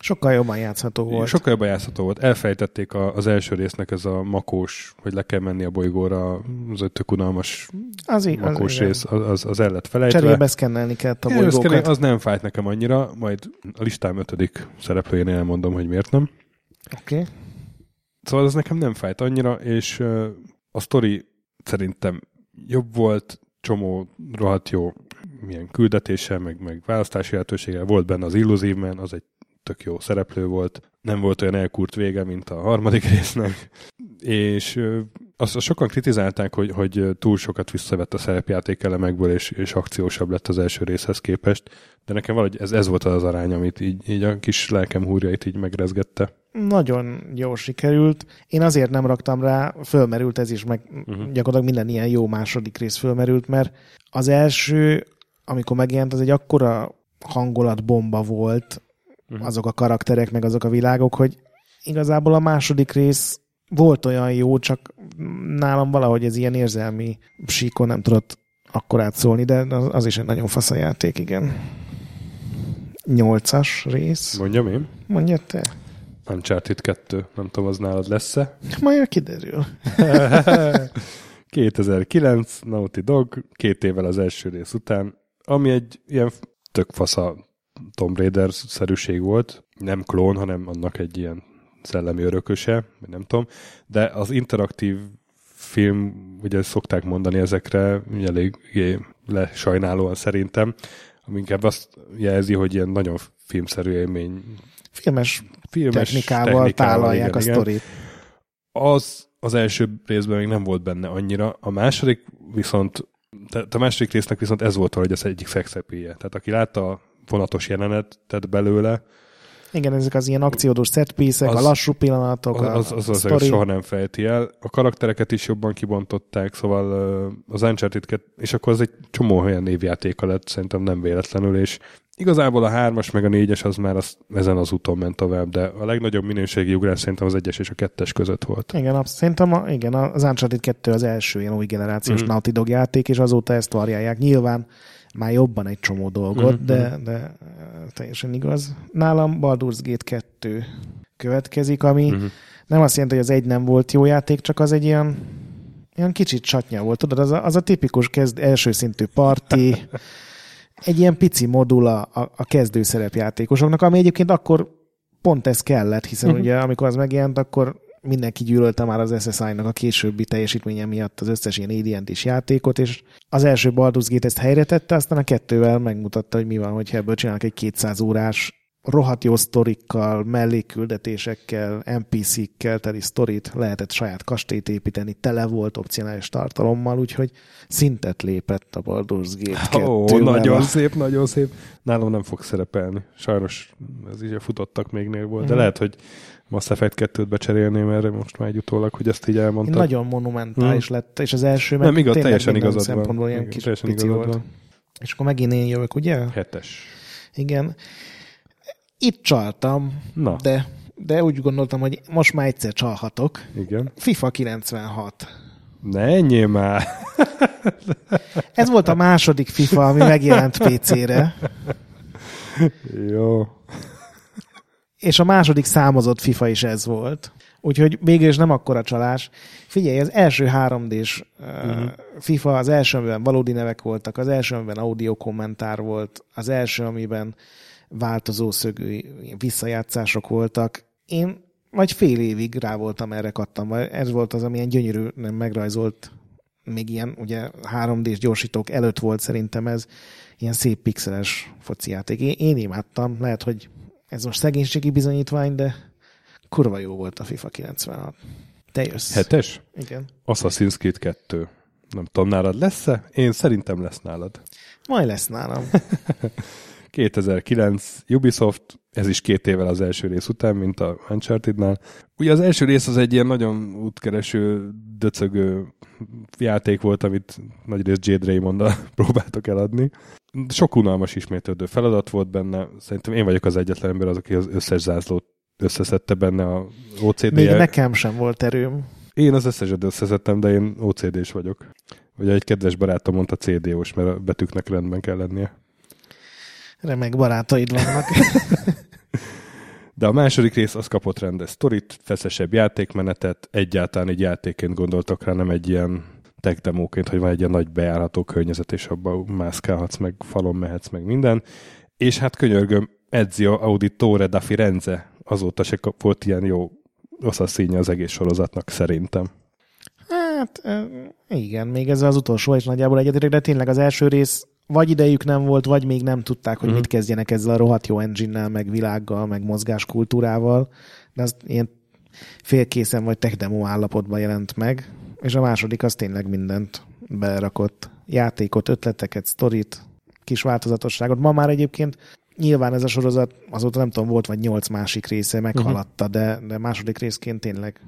Sokkal jobban játszható volt. Sokkal jobban játszható volt. Elfejtették a, az első résznek ez a makós, hogy le kell menni a bolygóra, az egy tök unalmas az, makós az, rész, az, az el lett felejtve. Cserébe szkennelni kellett a bolygókat. Az nem fájt nekem annyira, majd a listám ötödik szereplőjén elmondom, hogy miért nem. Oké. Okay. Szóval az nekem nem fájt annyira, és a sztori szerintem jobb volt, csomó rohadt jó milyen küldetése, meg, meg választási lehetősége. Volt benne az Illusive Man, az egy tök jó szereplő volt. Nem volt olyan elkurt vége, mint a harmadik résznek. És azt sokan kritizálták, hogy, hogy túl sokat visszavett a szerepjáték elemekből, és, és akciósabb lett az első részhez képest. De nekem valahogy ez, ez volt az arány, amit így, így a kis lelkem húrjait így megrezgette. Nagyon jó sikerült. Én azért nem raktam rá, fölmerült ez is, meg uh-huh. gyakorlatilag minden ilyen jó második rész fölmerült, mert az első, amikor megjelent, az egy akkora hangulatbomba volt, uh-huh. azok a karakterek, meg azok a világok, hogy igazából a második rész volt olyan jó, csak nálam valahogy ez ilyen érzelmi síkon nem tudott akkor átszólni, de az, is egy nagyon fasz a játék, igen. Nyolcas rész. Mondjam én? Mondja te. Uncharted 2, nem tudom, az nálad lesz-e? Majd kiderül. 2009, Naughty Dog, két évvel az első rész után, ami egy ilyen tök fasza Tomb Raider-szerűség volt. Nem klón, hanem annak egy ilyen szellemi örököse, nem tudom. De az interaktív film, ugye szokták mondani ezekre, elég lesajnálóan szerintem, ami inkább azt jelzi, hogy ilyen nagyon filmszerű élmény. Filmes, filmes technikával, technikával tálalják igen, a sztorit. Az az első részben még nem volt benne annyira. A második viszont, tehát a második résznek viszont ez volt hogy az egyik szexepéje. Tehát aki látta a vonatos jelenetet belőle. Igen, ezek az ilyen akciódós setpiece a lassú pillanatok, az, az, az, az, az soha nem fejti el. A karaktereket is jobban kibontották, szóval az uncharted és akkor az egy csomó olyan névjátéka lett, szerintem nem véletlenül, és igazából a hármas meg a négyes az már az, ezen az úton ment tovább, de a legnagyobb minőségi ugrás szerintem az egyes és a kettes között volt. Igen, absz- szerintem a, igen, az Uncharted 2 az első ilyen új generációs mm. Naughty Dog játék, és azóta ezt variálják. Nyilván már jobban egy csomó dolgot, mm-hmm. de, de teljesen igaz. Nálam Baldur's Gate 2 következik, ami mm-hmm. nem azt jelenti, hogy az egy nem volt jó játék, csak az egy ilyen, ilyen kicsit csatnya volt. Tudod, az a, az a tipikus kezd, első szintű parti, egy ilyen pici modul a, a, a kezdő szerepjátékosoknak, ami egyébként akkor pont ez kellett, hiszen uh-huh. ugye amikor az megjelent, akkor mindenki gyűlölte már az SSI-nak a későbbi teljesítménye miatt az összes ilyen adient is játékot, és az első Baldur's Gate ezt helyre tette, aztán a kettővel megmutatta, hogy mi van, hogyha ebből csinálnak egy 200 órás rohadt jó sztorikkal, mellékküldetésekkel, NPC-kkel teli sztorit, lehetett saját kastélyt építeni, tele volt opcionális tartalommal, úgyhogy szintet lépett a Baldur's Gate Ó, 2 nagyon szép, nagyon szép. Nálam nem fog szerepelni. Sajnos ez így a futottak mégnél volt, de Mhm. lehet, hogy Mass Effect 2-t becserélném erre most már egy utólag, hogy ezt így elmondtad. Nagyon monumentális lett, és az első meg nem igaz, teljesen igazad van. szempontból ilyen Igen, kis teljesen pici volt. van. És akkor megint én jövök, ugye? Hetes. Igen. Itt csaltam, Na, de, de úgy gondoltam, hogy most már egyszer csalhatok. igen. FIFA 96. Ne ennyi már. Ez volt a második FIFA, ami megjelent PC-re, Jó. És a második számozott FIFA is ez volt. Úgyhogy végül is nem akkora csalás. Figyelj, az első 3D-s uh, FIFA, az első, amiben valódi nevek voltak, az első, amiben audio kommentár volt, az első, amiben változó szögű visszajátszások voltak. Én vagy fél évig rá voltam erre kattam. Ez volt az, amilyen gyönyörű, nem megrajzolt, még ilyen ugye 3D-s gyorsítók előtt volt szerintem ez, ilyen szép pixeles foci játék. Én, én imádtam, lehet, hogy ez most szegénységi bizonyítvány, de kurva jó volt a FIFA 96. Te jössz. Hetes? Igen. Assassin's Creed 2. Nem tudom, nálad lesz-e? Én szerintem lesz nálad. Majd lesz nálam. 2009 Ubisoft, ez is két évvel az első rész után, mint a Uncharted-nál. Ugye az első rész az egy ilyen nagyon útkereső, döcögő játék volt, amit nagyrészt Jade raymond próbáltak eladni. Sok unalmas ismétlődő feladat volt benne. Szerintem én vagyok az egyetlen ember az, aki az összes zászlót összeszedte benne a ocd Még nekem sem volt erőm. Én az összeset összeszedtem, de én OCD-s vagyok. Ugye egy kedves barátom mondta CD-os, mert a betűknek rendben kell lennie. Remek barátaid vannak. De a második rész az kapott rendes sztorit, feszesebb játékmenetet, egyáltalán egy játékként gondoltak rá, nem egy ilyen tech demóként, hogy van egy ilyen nagy bejárható környezet, és abban mászkálhatsz, meg falon mehetsz, meg minden. És hát könyörgöm, Ezio Auditore da Firenze azóta se volt ilyen jó asszaszínja az egész sorozatnak szerintem. Hát igen, még ez az utolsó is nagyjából egyetértek, de tényleg az első rész vagy idejük nem volt, vagy még nem tudták, hogy Mhm. mit kezdjenek ezzel a rohadt jó engine meg világgal, meg mozgáskultúrával, de az ilyen félkészen vagy tech demo állapotban jelent meg, és a második az tényleg mindent berakott. Játékot, ötleteket, sztorit, kis változatosságot. Ma már egyébként nyilván ez a sorozat, azóta nem tudom, volt vagy nyolc másik része, meghaladta, de, de második részként tényleg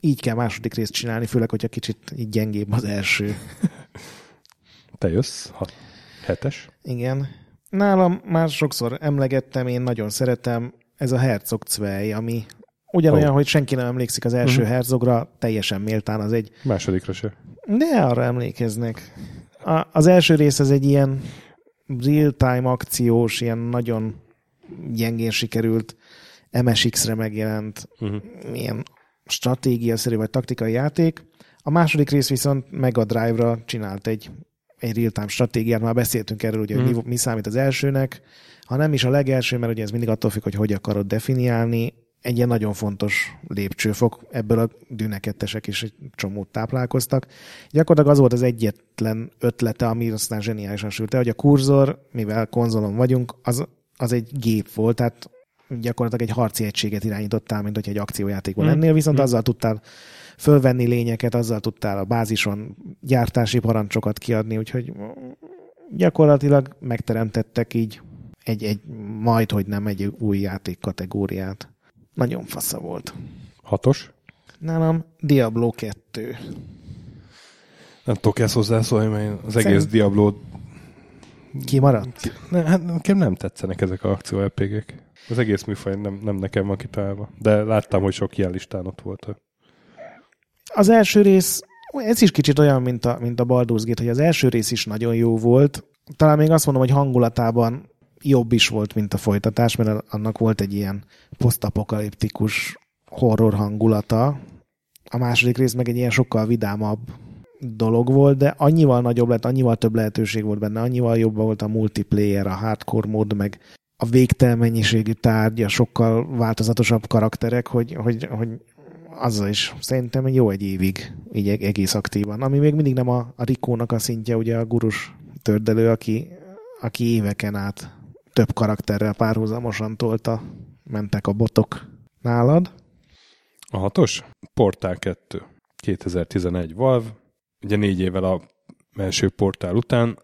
így kell második részt csinálni, főleg, hogyha kicsit így gyengébb az első. Te jössz? Ha, hetes? Igen. Nálam már sokszor emlegettem, én nagyon szeretem, ez a Herzog Zwei, ami ugyanolyan, Ó. hogy senki nem emlékszik az első Mhm. Herzogra, teljesen méltán az egy, Másodikra se. de arra emlékeznek. A, az első rész az egy ilyen real-time akciós, ilyen nagyon gyengén sikerült MSX-re megjelent Uh-huh. ilyen stratégiaszerű vagy taktikai játék. A második rész viszont Mega Drive-ra csinált egy, egy real-time stratégiát, már beszéltünk erről, ugye, hogy Mhm. mi, mi számít az elsőnek, ha nem is a legelső, mert ugye ez mindig attól függ, hogy hogy akarod definiálni, egy ilyen nagyon fontos lépcsőfok, ebből a dűnekettesek is egy csomót táplálkoztak. Gyakorlatilag az volt az egyetlen ötlete, ami aztán zseniálisan sült el, hogy a kurzor, mivel konzolon vagyunk, az, az egy gép volt, tehát gyakorlatilag egy harci egységet irányítottál, mint hogy egy akciójátékban Hmm. lennél, viszont Hmm. azzal tudtál fölvenni lényeket, azzal tudtál a bázison gyártási parancsokat kiadni, úgyhogy gyakorlatilag megteremtettek így egy, egy majd, hogy nem egy új játék kategóriát. Nagyon fasza volt. Hatos? Nálam Diablo 2. Nem tudok ezt hozzászólni, mert az Szerint- egész Diablo Kimaradt? Ne, hát nekem nem tetszenek ezek a akció RPG-k. Az egész műfaj nem, nem nekem van kitalálva. De láttam, hogy sok ilyen listán ott volt. Az első rész, ez is kicsit olyan, mint a, mint a Baldur's Gate, hogy az első rész is nagyon jó volt. Talán még azt mondom, hogy hangulatában jobb is volt, mint a folytatás, mert annak volt egy ilyen posztapokaliptikus horror hangulata. A második rész meg egy ilyen sokkal vidámabb dolog volt, de annyival nagyobb lett, annyival több lehetőség volt benne, annyival jobb volt a multiplayer, a hardcore mód, meg a végtelen mennyiségű tárgy, a sokkal változatosabb karakterek, hogy, hogy, hogy azzal is szerintem jó egy évig, így eg- egész aktívan. Ami még mindig nem a, a Rikónak a szintje, ugye a gurus tördelő, aki, aki éveken át több karakterrel párhuzamosan tolta, mentek a botok nálad. A hatos? Portál 2. 2011 Valve. Ugye négy évvel a első portál után.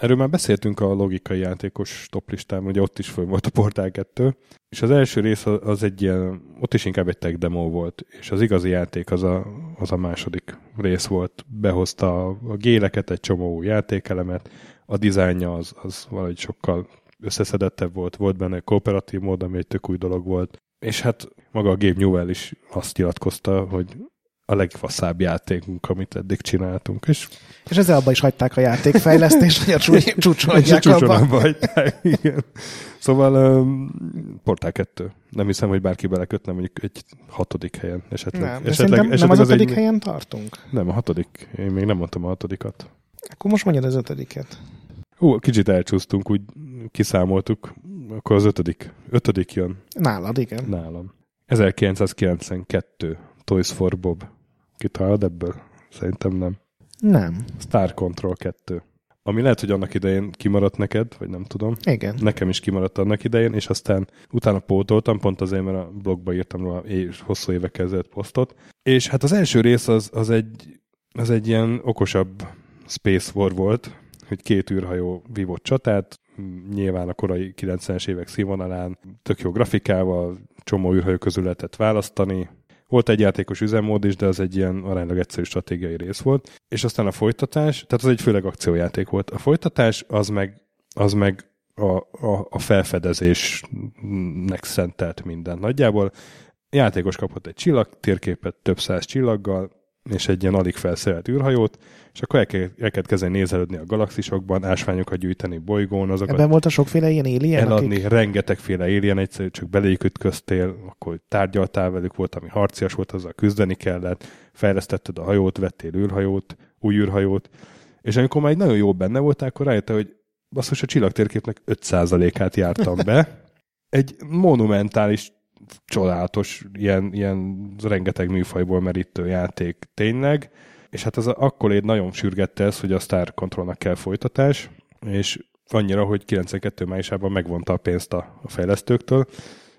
Erről már beszéltünk a logikai játékos toplistán, ugye ott is föl volt a Portál 2, és az első rész az egy ilyen, ott is inkább egy tech demo volt, és az igazi játék az a, az a második rész volt. Behozta a, a géleket, egy csomó játékelemet, a dizájnja az, az valahogy sokkal összeszedettebb volt, volt benne kooperatív mód, ami egy tök új dolog volt. És hát maga a Gabe Newell is azt nyilatkozta, hogy a legfaszább játékunk, amit eddig csináltunk. És, és ezzel abba is hagyták a játékfejlesztést, hogy a csúcson hagyják abba. hagyták, igen. Szóval um, Portál 2. Nem hiszem, hogy bárki belekötne mondjuk egy hatodik helyen. Esetleg, nem, esetleg, esetleg nem az, az ötödik egy... helyen tartunk? Nem, a hatodik. Én még nem mondtam a hatodikat. Akkor most mondjad az ötödiket. Hú, kicsit elcsúsztunk, úgy kiszámoltuk. Akkor az ötödik. Ötödik jön. Nálad, igen. Nálam. 1992. Toys for Bob. Kitalálod ebből? Szerintem nem. Nem. Star Control 2. Ami lehet, hogy annak idején kimaradt neked, vagy nem tudom. Igen. Nekem is kimaradt annak idején, és aztán utána pótoltam, pont azért, mert a blogba írtam róla és hosszú évek ezelőtt posztot. És hát az első rész az, az, egy, az egy ilyen okosabb Space War volt, hogy két űrhajó vívott csatát, nyilván a korai 90-es évek színvonalán, tök jó grafikával, csomó űrhajó közül lehetett választani, volt egy játékos üzemmód is, de az egy ilyen aránylag egyszerű stratégiai rész volt. És aztán a folytatás, tehát az egy főleg akciójáték volt. A folytatás az meg, az meg a, a, a felfedezésnek szentelt minden. Nagyjából játékos kapott egy csillag térképet több száz csillaggal, és egy ilyen alig felszerelt űrhajót, és akkor el kell, el kell kezdeni nézelődni a galaxisokban, ásványokat gyűjteni bolygón, azokat Ebben volt a sokféle ilyen alien? Eladni, akik... rengetegféle alien, egyszerű csak beléjük ütköztél, akkor tárgyaltál velük, volt, ami harcias volt, azzal küzdeni kellett, fejlesztetted a hajót, vettél űrhajót, új űrhajót, és amikor már egy nagyon jó benne voltál, akkor rájöttél, hogy basszus a csillagtérképnek 5%-át jártam be. Egy monumentális csodálatos, ilyen, ilyen rengeteg műfajból merítő játék tényleg, és hát az akkor én nagyon sürgette ez, hogy a Star Controlnak kell folytatás, és annyira, hogy 92 májusában megvonta a pénzt a, a fejlesztőktől,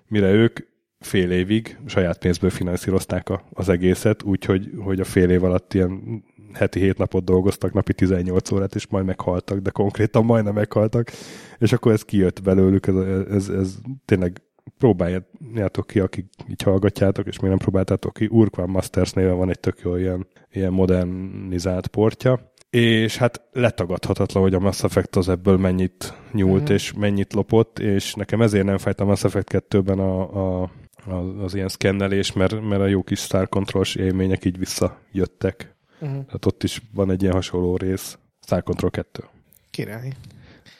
mire ők fél évig saját pénzből finanszírozták a, az egészet, úgyhogy hogy a fél év alatt ilyen heti hét napot dolgoztak, napi 18 órát, és majd meghaltak, de konkrétan majdnem meghaltak, és akkor ez kijött belőlük, ez, ez, ez tényleg próbáljátok ki, akik így hallgatjátok, és még nem próbáltátok ki, Urquan Masters néven van egy tök jó ilyen, ilyen modernizált portja, és hát letagadhatatlan, hogy a Mass Effect az ebből mennyit nyúlt, mm. és mennyit lopott, és nekem ezért nem fájt a Mass Effect 2-ben a, a, az, az ilyen szkennelés, mert, mert a jó kis Star control élmények így visszajöttek. Mm. Hát ott is van egy ilyen hasonló rész. Star Control 2. Király.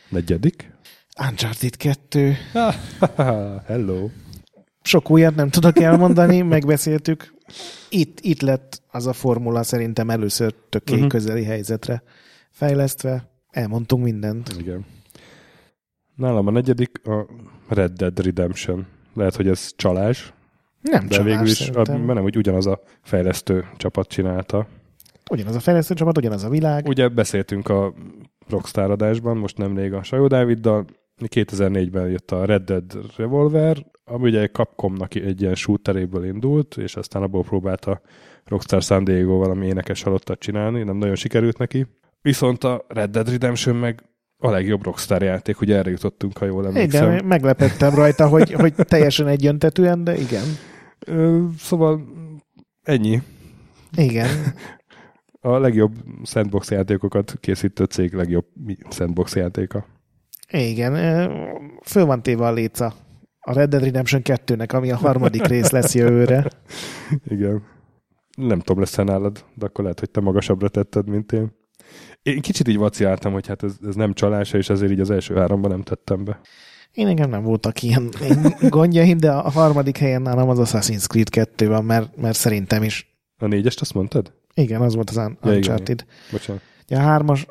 Negyedik? Uncharted 2. Hello. Sok újat nem tudok elmondani, megbeszéltük. Itt, itt lett az a formula szerintem először tökély uh-huh. közeli helyzetre fejlesztve. Elmondtunk mindent. Igen. Nálam a negyedik a Red Dead Redemption. Lehet, hogy ez csalás. Nem de csalás, végül is, a, nem, hogy ugyanaz a fejlesztő csapat csinálta. Ugyanaz a fejlesztő csapat, ugyanaz a világ. Ugye beszéltünk a Rockstar adásban, most nemrég a Sajó Dáviddal, 2004-ben jött a Red Dead Revolver, ami ugye Capcomnak egy ilyen shooteréből indult, és aztán abból próbálta Rockstar San Diego valami énekes halottat csinálni, nem nagyon sikerült neki. Viszont a Red Dead Redemption meg a legjobb Rockstar játék, ugye erre jutottunk, ha jól emlékszem. Igen, meglepettem rajta, hogy, hogy teljesen egyöntetően, de igen. Ö, szóval ennyi. Igen. A legjobb sandbox játékokat készítő cég legjobb sandbox játéka. Igen, föl van téve a léca a Red Dead Redemption 2-nek, ami a harmadik rész lesz jövőre. Igen. Nem tudom, lesz nálad, de akkor lehet, hogy te magasabbra tetted, mint én. Én kicsit így vaciáltam, hogy hát ez, ez nem csalása, és ezért így az első háromban nem tettem be. Én engem nem voltak ilyen gondjaim, de a harmadik helyen nálam az Assassin's Creed 2 van, mert, mert szerintem is. A négyest azt mondtad? Igen, az volt az Un- ja, Uncharted. Igen. Bocsánat. Ja, a hármas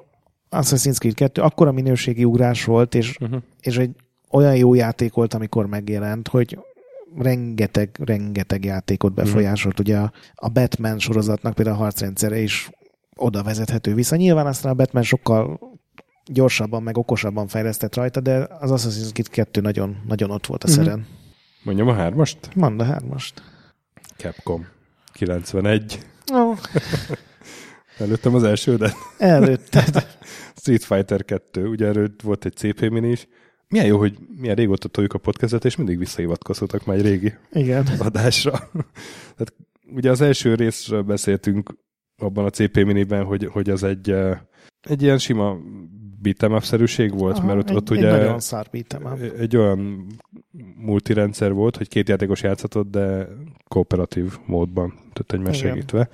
Assassin's Creed 2 akkora minőségi ugrás volt, és, uh-huh. és egy olyan jó játék volt, amikor megjelent, hogy rengeteg, rengeteg játékot befolyásolt. Uh-huh. Ugye a, a Batman sorozatnak például a harcrendszere is oda vezethető vissza. Nyilván aztán a Batman sokkal gyorsabban, meg okosabban fejlesztett rajta, de az Assassin's Creed 2 nagyon, nagyon ott volt a Mhm. szeren. Mondjam a hármast? Mondd a hármast. Capcom. 91. Ó, Előttem az első, de előtted. Street Fighter 2, ugye erről volt egy CP mini is. Milyen jó, hogy milyen régóta toljuk a podcastet, és mindig visszahivatkozhatok már egy régi Igen. adásra. Tehát ugye az első részről beszéltünk abban a CP miniben, hogy, hogy az egy, eh, egy ilyen sima beat'em up-szerűség volt, Aha, mert ott, egy, ott egy ugye nagyon szár up. egy olyan multirendszer volt, hogy két játékos játszhatott, de kooperatív módban, tehát egymás Igen. segítve.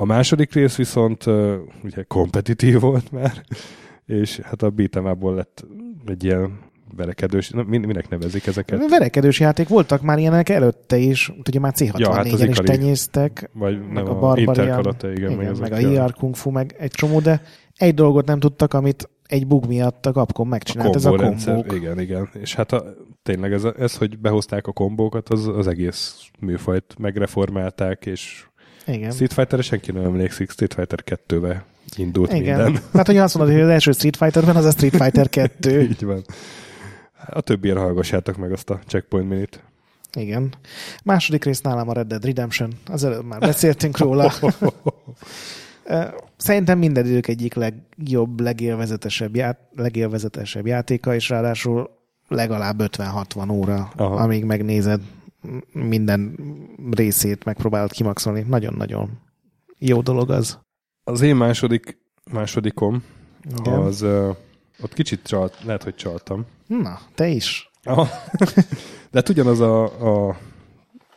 A második rész viszont uh, ugye kompetitív volt már, és hát a beat'em up-ból lett egy ilyen verekedős, na, min- minek nevezik ezeket? Verekedős játék voltak már ilyenek előtte is, ugye már C64-en Ja, hát az is tenyésztek, Vagy meg nem a a, Barbarian, Interkarate, igen, igen, meg, meg, a IR Kung Fu, meg egy csomó, de egy dolgot nem tudtak, amit egy bug miatt a Capcom megcsinált, ez a kombó rendszer, kombók. Igen, igen. És hát a, tényleg ez, a, ez, hogy behozták a kombókat, az, az egész műfajt megreformálták, és Igen. Street Fighter-re senki nem emlékszik, Street Fighter 2-be indult Igen. minden. Hát, hogyha azt mondod, hogy az első Street Fighterben az a Street Fighter 2. Így van. A többiért hallgassátok meg azt a checkpoint minit. Igen. Második rész nálam a Red Dead Redemption. Az előbb már beszéltünk róla. Szerintem minden idők egyik legjobb, legélvezetesebb, ját, legélvezetesebb játéka, és ráadásul legalább 50-60 óra, Aha. amíg megnézed minden részét, megpróbálod kimaxolni. Nagyon-nagyon jó dolog az. Az én második, másodikom, Igen. az uh, ott kicsit csalt, lehet, hogy csaltam. Na, te is. De hát ugyanaz a, a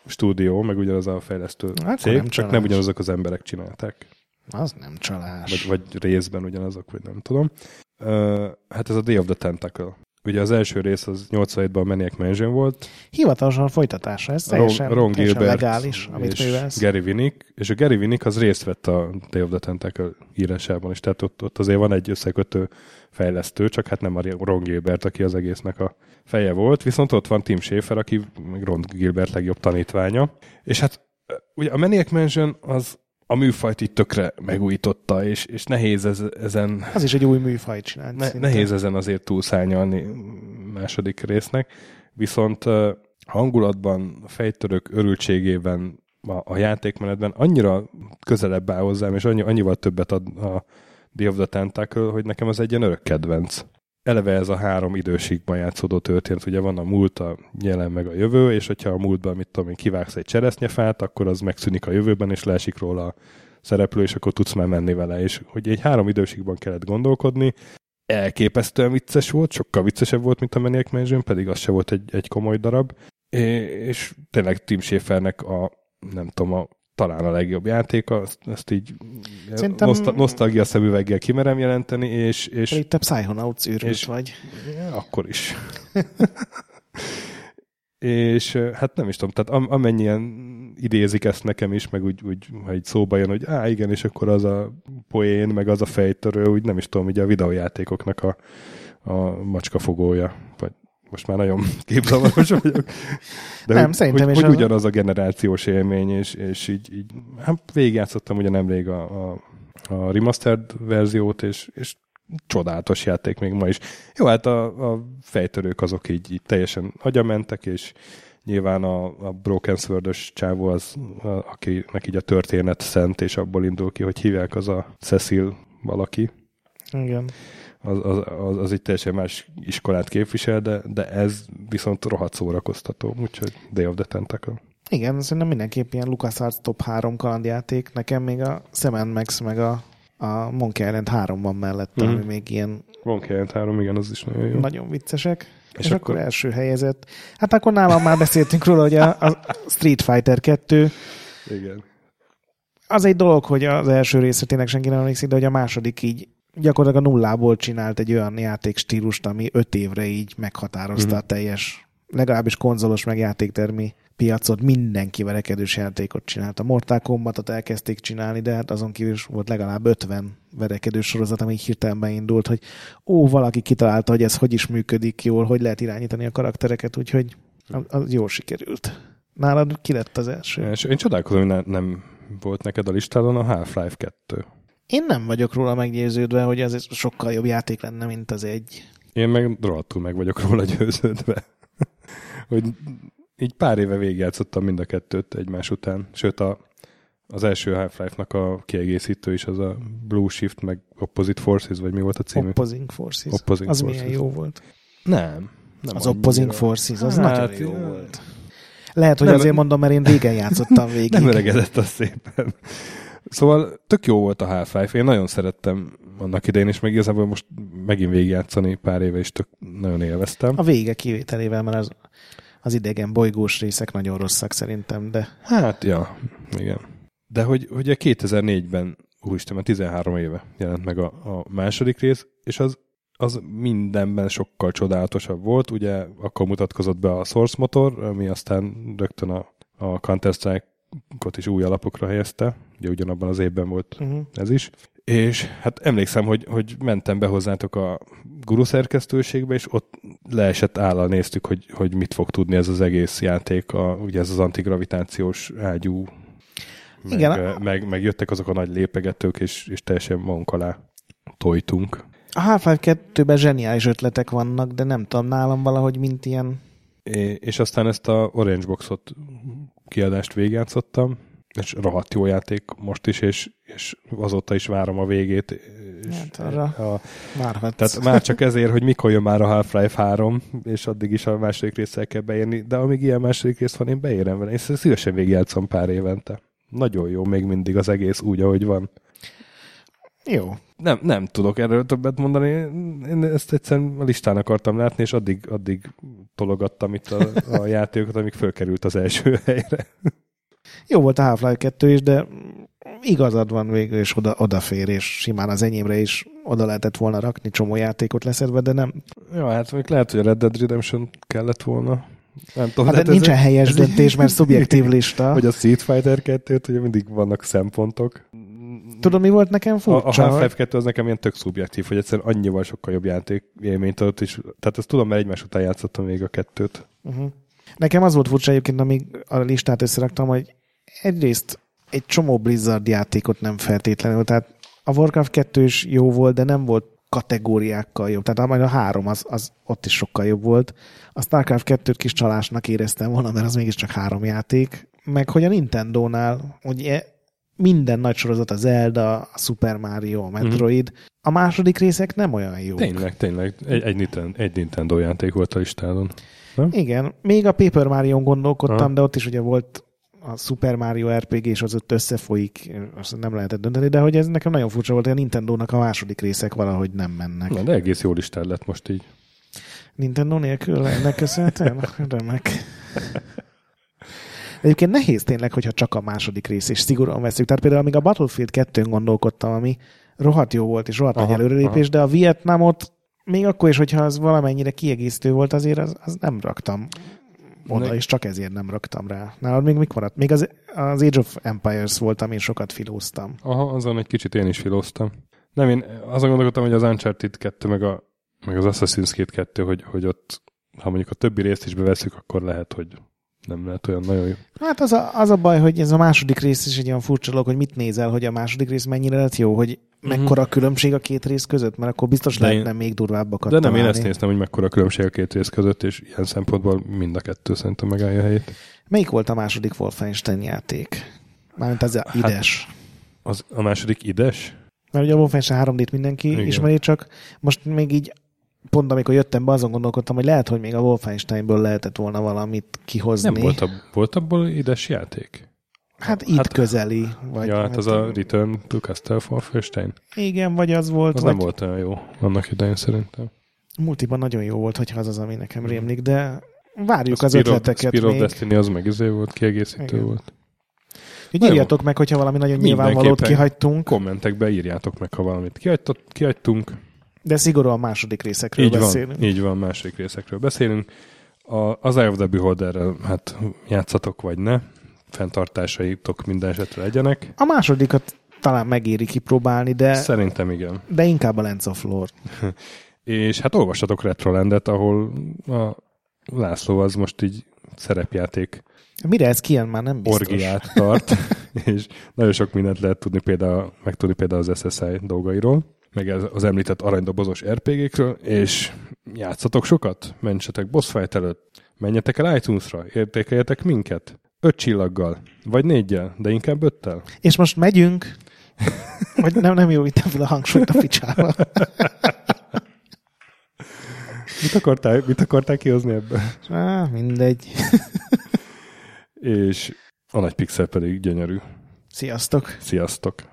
stúdió, meg ugyanaz a fejlesztő Akkor cég, nem csak csalás. nem ugyanazok az emberek csinálták. Az nem csalás. Vagy, vagy részben ugyanazok, vagy nem tudom. Uh, hát ez a Day of the Tentacle. Ugye az első rész az 87-ban a Maniac Mansion volt. Hivatalosan folytatása, ez teljesen, Ron, Ron teljesen Gilbert legális, amit és művelsz. Gary Winnick, és a Gary Winnick az részt vett a Day of the Tentacle írásában is, tehát ott, ott azért van egy összekötő fejlesztő, csak hát nem a Ron Gilbert, aki az egésznek a feje volt, viszont ott van Tim Schafer, aki Ron Gilbert legjobb tanítványa. És hát ugye a Maniac Mansion az a műfajt itt tökre megújította, és, és nehéz ez, ezen Az is egy új műfaj csinált. ne, nehéz ezen azért túlszárnyalni második résznek, viszont hangulatban, fejtörök örültségében, a, a játékmenetben annyira közelebb áll hozzám, és annyi, annyival többet ad a Day of the Tentacle, hogy nekem az egy ilyen örök kedvenc. Eleve ez a három időségben játszódó történet, ugye van a múlt, a jelen meg a jövő, és hogyha a múltban, mit tudom én, kivágsz egy cseresznyefát, akkor az megszűnik a jövőben, és leesik róla a szereplő, és akkor tudsz már menni vele. És hogy egy három időségben kellett gondolkodni, elképesztően vicces volt, sokkal viccesebb volt, mint a Maniac Mansion, pedig az se volt egy, egy komoly darab. És tényleg Tim Schafernek a, nem tudom, a, talán a legjobb játéka, ezt, ezt így Szerintem- noszta, nosztalgia szemüveggel kimerem jelenteni, és, és Pedig te Psychonauts és- vagy. Akkor is. és hát nem is tudom, tehát am- amennyien idézik ezt nekem is, meg úgy, úgy ha így szóba jön, hogy á, igen, és akkor az a poén, meg az a fejtörő, úgy nem is tudom, ugye a videójátékoknak a, a macskafogója, vagy most már nagyon képzavaros vagyok. De Nem, hogy, szerintem hogy, is hogy az- ugyanaz a generációs élmény, és, és így, így hát végigjátszottam ugye nemrég a, a, a remastered verziót, és, és csodálatos játék még ma is. Jó, hát a, a fejtörők azok így, így teljesen agyamentek, és nyilván a, a Broken sword csávó az, a, akinek így a történet szent, és abból indul ki, hogy hívják, az a Cecil valaki. Igen. Az, az, az, az egy teljesen más iskolát képvisel, de, de ez viszont rohadt szórakoztató, úgyhogy Day of the Tentacle. Igen, szerintem mindenképp ilyen LucasArts top 3 kalandjáték. Nekem még a Sam Max meg a, a Monkey Island 3 van mellette, Mhm. ami még ilyen Van Kent 3, igen, az is nagyon jó. nagyon viccesek. És, És akkor- akkor első helyezett. Hát akkor nálam már beszéltünk róla, hogy a, a Street Fighter 2 Igen. az egy dolog, hogy az első részre tényleg senki nem emlékszik, de hogy a második így gyakorlatilag a nullából csinált egy olyan játékstílust, ami öt évre így meghatározta Mhm. a teljes, legalábbis konzolos meg játéktermi piacot, mindenki verekedős játékot csinált. A Mortal Kombatot elkezdték csinálni, de hát azon kívül is volt legalább 50 verekedős sorozat, ami hirtelen beindult, hogy ó, valaki kitalálta, hogy ez hogy is működik jól, hogy lehet irányítani a karaktereket, úgyhogy az, az jól sikerült. Nálad ki lett az első? És én csodálkozom, hogy ne, nem volt neked a listádon a Half-Life 2. Én nem vagyok róla meggyőződve, hogy az sokkal jobb játék lenne, mint az egy. Én meg rohadtul meg vagyok róla győződve. hogy így pár éve végigjátszottam mind a kettőt egymás után. Sőt, a, az első Half-Life-nak a kiegészítő is az a Blue Shift, meg Opposite Forces, vagy mi volt a cím? Opposing Forces. Opposing az Forces. milyen jó volt. Nem. nem az. Opposing Forces, az Hát, nagyon jó volt. Lehet, hogy Nem- azért mondom, mert én régen játszottam végig. Nem öregedett az szépen. Szóval tök jó volt a Half-Life. Én nagyon szerettem annak idején, és meg igazából most megint végigjátszani pár éve is tök nagyon élveztem. A vége kivételével, mert az, az idegen bolygós részek nagyon rosszak szerintem, de Hát, ja, igen. De hogy, hogy a 2004-ben, úristen, már 13 éve jelent meg a, a második rész, és az, az mindenben sokkal csodálatosabb volt. Ugye akkor mutatkozott be a Source motor, ami aztán rögtön a, a Counter-Strike-ot is új alapokra helyezte. Ugye ugyanabban az évben volt uh-huh. ez is. És hát emlékszem, hogy, hogy mentem be hozzátok a guru szerkesztőségbe, és ott leesett állal néztük, hogy, hogy mit fog tudni ez az egész játék, a, ugye ez az antigravitációs ágyú, meg, Igen. Meg, meg jöttek azok a nagy lépegetők, és, és teljesen magunk alá tojtunk. A Half-Life 2-ben zseniális ötletek vannak, de nem tudom, nálam valahogy mint ilyen... É, és aztán ezt a Orange Boxot kiadást végigjátszottam, és rohadt jó játék most is, és, és azóta is várom a végét. És Hát arra a, várhatsz. Tehát már csak ezért, hogy mikor jön már a Half-Life 3, és addig is a második résszel kell beérni, de amíg ilyen második rész van, én beérem vele. Én szívesen végigjátszom pár évente. Nagyon jó még mindig az egész úgy, ahogy van. Jó. Nem, nem tudok erről többet mondani. Én ezt egyszerűen a listán akartam látni, és addig, addig tologattam itt a, a játékokat, amíg fölkerült az első helyre. Jó volt a Half-Life 2 is, de igazad van végül, és oda, odafér, és simán az enyémre is oda lehetett volna rakni csomó játékot leszedve, de nem. Ja, hát még lehet, hogy a Red Dead Redemption kellett volna. Nem tudom, Hát, hát nincsen ez- helyes ez- döntés, mert szubjektív lista. Vagy a Street Fighter 2 ugye mindig vannak szempontok. Tudod, mi volt nekem A, a furcsa? Half-Life 2 az nekem ilyen tök szubjektív, hogy egyszerűen annyival sokkal jobb játék élményt adott is. Tehát ezt tudom, mert egymás után játszottam még a kettőt. Uh-huh. Nekem az volt furcsa egyébként, amíg a listát összeraktam, hogy egyrészt egy csomó Blizzard játékot nem feltétlenül, tehát a Warcraft 2 is jó volt, de nem volt kategóriákkal jobb. Tehát majd a három az, az ott is sokkal jobb volt. A StarCraft 2-t kis csalásnak éreztem volna, mert az mégiscsak három játék. Meg hogy a Nintendo-nál, ugye minden nagy sorozat, a Zelda, a Super Mario, a Metroid, a második részek nem olyan jók. Tényleg, tényleg. Egy, egy, Nintendo, egy Nintendo játék volt a listádon. Igen, még a Paper Mario-n gondolkodtam, Aha. de ott is ugye volt a Super Mario RPG, és az ott összefolyik, azt nem lehetett dönteni, de hogy ez nekem nagyon furcsa volt, hogy a Nintendo-nak a második részek valahogy nem mennek. Na, de egész jó listád lett most így. Nintendo nélkül ennek köszönhetően? Remek. Egyébként nehéz tényleg, hogyha csak a második rész, és szigorúan veszük. Tehát például amíg a Battlefield 2-n gondolkodtam, ami rohadt jó volt, és rohadt nagy Aha, előrelépés, de a Vietnamot még akkor is, hogyha az valamennyire kiegészítő volt, azért az, az nem raktam oda, Ne- és csak ezért nem raktam rá. Nálad még mik maradt? Még az, az Age of Empires volt, amin sokat filóztam. Aha, azon egy kicsit én is filóztam. Nem, én azon gondolkodtam, hogy az Uncharted 2 meg, a, meg az Assassin's Creed 2, hogy, hogy ott, ha mondjuk a többi részt is beveszük, akkor lehet, hogy nem lehet olyan nagyon jó. Hát az a, az a baj, hogy ez a második rész is egy olyan furcsa dolog, hogy mit nézel, hogy a második rész mennyire lett jó, hogy mekkora a különbség a két rész között, mert akkor biztos Mhm. De lehetne én- még durvábbakat De nem, én találni. ezt néztem, hogy mekkora a különbség a két rész között, és ilyen szempontból mind a kettő szerintem megállja a helyét. Melyik volt a második Wolfenstein játék? Mármint az Hát- a ides. Az, a második ides? Mert ugye a Wolfenstein 3D-t mindenki. Igen. ismeri, csak most még így pont amikor jöttem be, azon gondolkodtam, hogy lehet, hogy még a Wolfensteinből lehetett volna valamit kihozni. Nem volt, a, volt abból ides játék? Hát itt Hát- hát, közeli. Vagy, ja, hát az a Return to Castle Wolfenstein. Igen, vagy az volt, Az vagy nem volt olyan jó annak idején szerintem. multiban nagyon jó volt, hogyha az az, ami nekem rémlik, de várjuk A az Spear of- ötleteket Spear of még. Destiny az meg izé volt, kiegészítő Igen. volt. Úgyhogy írjatok meg, hogyha valami nagyon nyilvánvalót kihagytunk, Kommentekbe írjátok meg, ha valamit kihagytott, kihagytunk. De szigorúan második részekről Így beszélünk. van, így van, második részekről beszélünk. A, az Eye of the Beholderrel, hát játszatok vagy ne, fenntartásaitok minden esetre legyenek. A másodikat talán megéri kipróbálni, de, Szerintem igen. de inkább a Lens of Lore. És hát olvassatok Retrolandet, ahol a László az most így szerepjáték Mire ez kijön, már nem biztos. orgiát tart, és nagyon sok mindent lehet tudni például, megtudni például az SSI dolgairól, meg az említett aranydobozos RPG-kről, és játszatok sokat, mentsetek boss fight előtt, menjetek el iTunes-ra, értékeljetek minket, öt csillaggal, vagy négyel, de inkább öttel. És most megyünk, vagy nem, nem jó fel a hangsúlyt a picsába. Mit akartál, mit akartál kihozni ebből? Á, mindegy. És a nagy pixel pedig gyönyörű. Sziasztok! Sziasztok!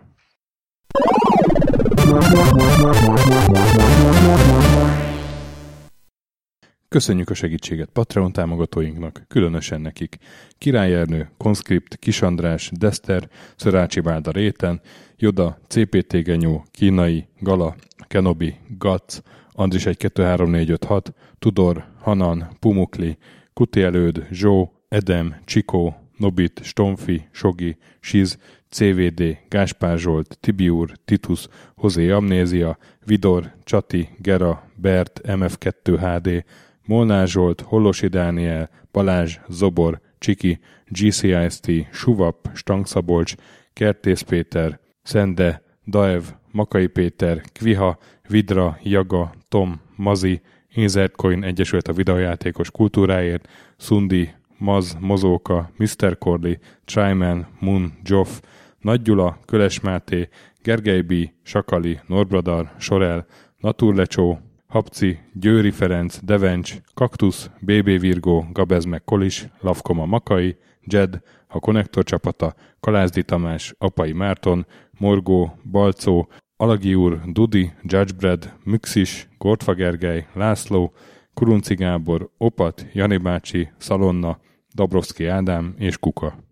Köszönjük a segítséget Patreon támogatóinknak, különösen nekik. Király Ernő, Konskript, Kisandrás, Dester, Szörácsi Bálda Réten, Joda, CPT Genyó, Kínai, Gala, Kenobi, Gac, Andris 1 2 3 4 5 6, Tudor, Hanan, Pumukli, Kuti Előd, Zsó, Edem, Csikó, Nobit, Stomfi, Sogi, Siz, CVD, Gáspár Zsolt, Tibiur, Titus, Hozé Amnézia, Vidor, Csati, Gera, Bert, MF2 HD, Molnár Zsolt, Hollosi Dániel, Balázs, Zobor, Csiki, GCIST, Suvap, Stangszabolcs, Kertész Péter, Szende, Daev, Makai Péter, Kviha, Vidra, Jaga, Tom, Mazi, Insert Coin Egyesült a videojátékos kultúráért, Sundi, Maz, Mozóka, Mr. Corley, Tryman, Moon, Joff, Nagy Gyula, Köles Máté, Gergely B., Sakali, Norbradar, Sorel, Naturlecsó, Habci, Győri Ferenc, Devencs, Kaktusz, BB Virgó, Gabez meg Kolis, Lavkoma Makai, Jed, a Konnektor csapata, Kalázdi Tamás, Apai Márton, Morgó, Balcó, Alagi úr, Dudi, Judgebred, Müxis, Gortfa Gergely, László, Kurunci Gábor, Opat, Jani bácsi, Szalonna, Dabrowski Ádám és Kuka.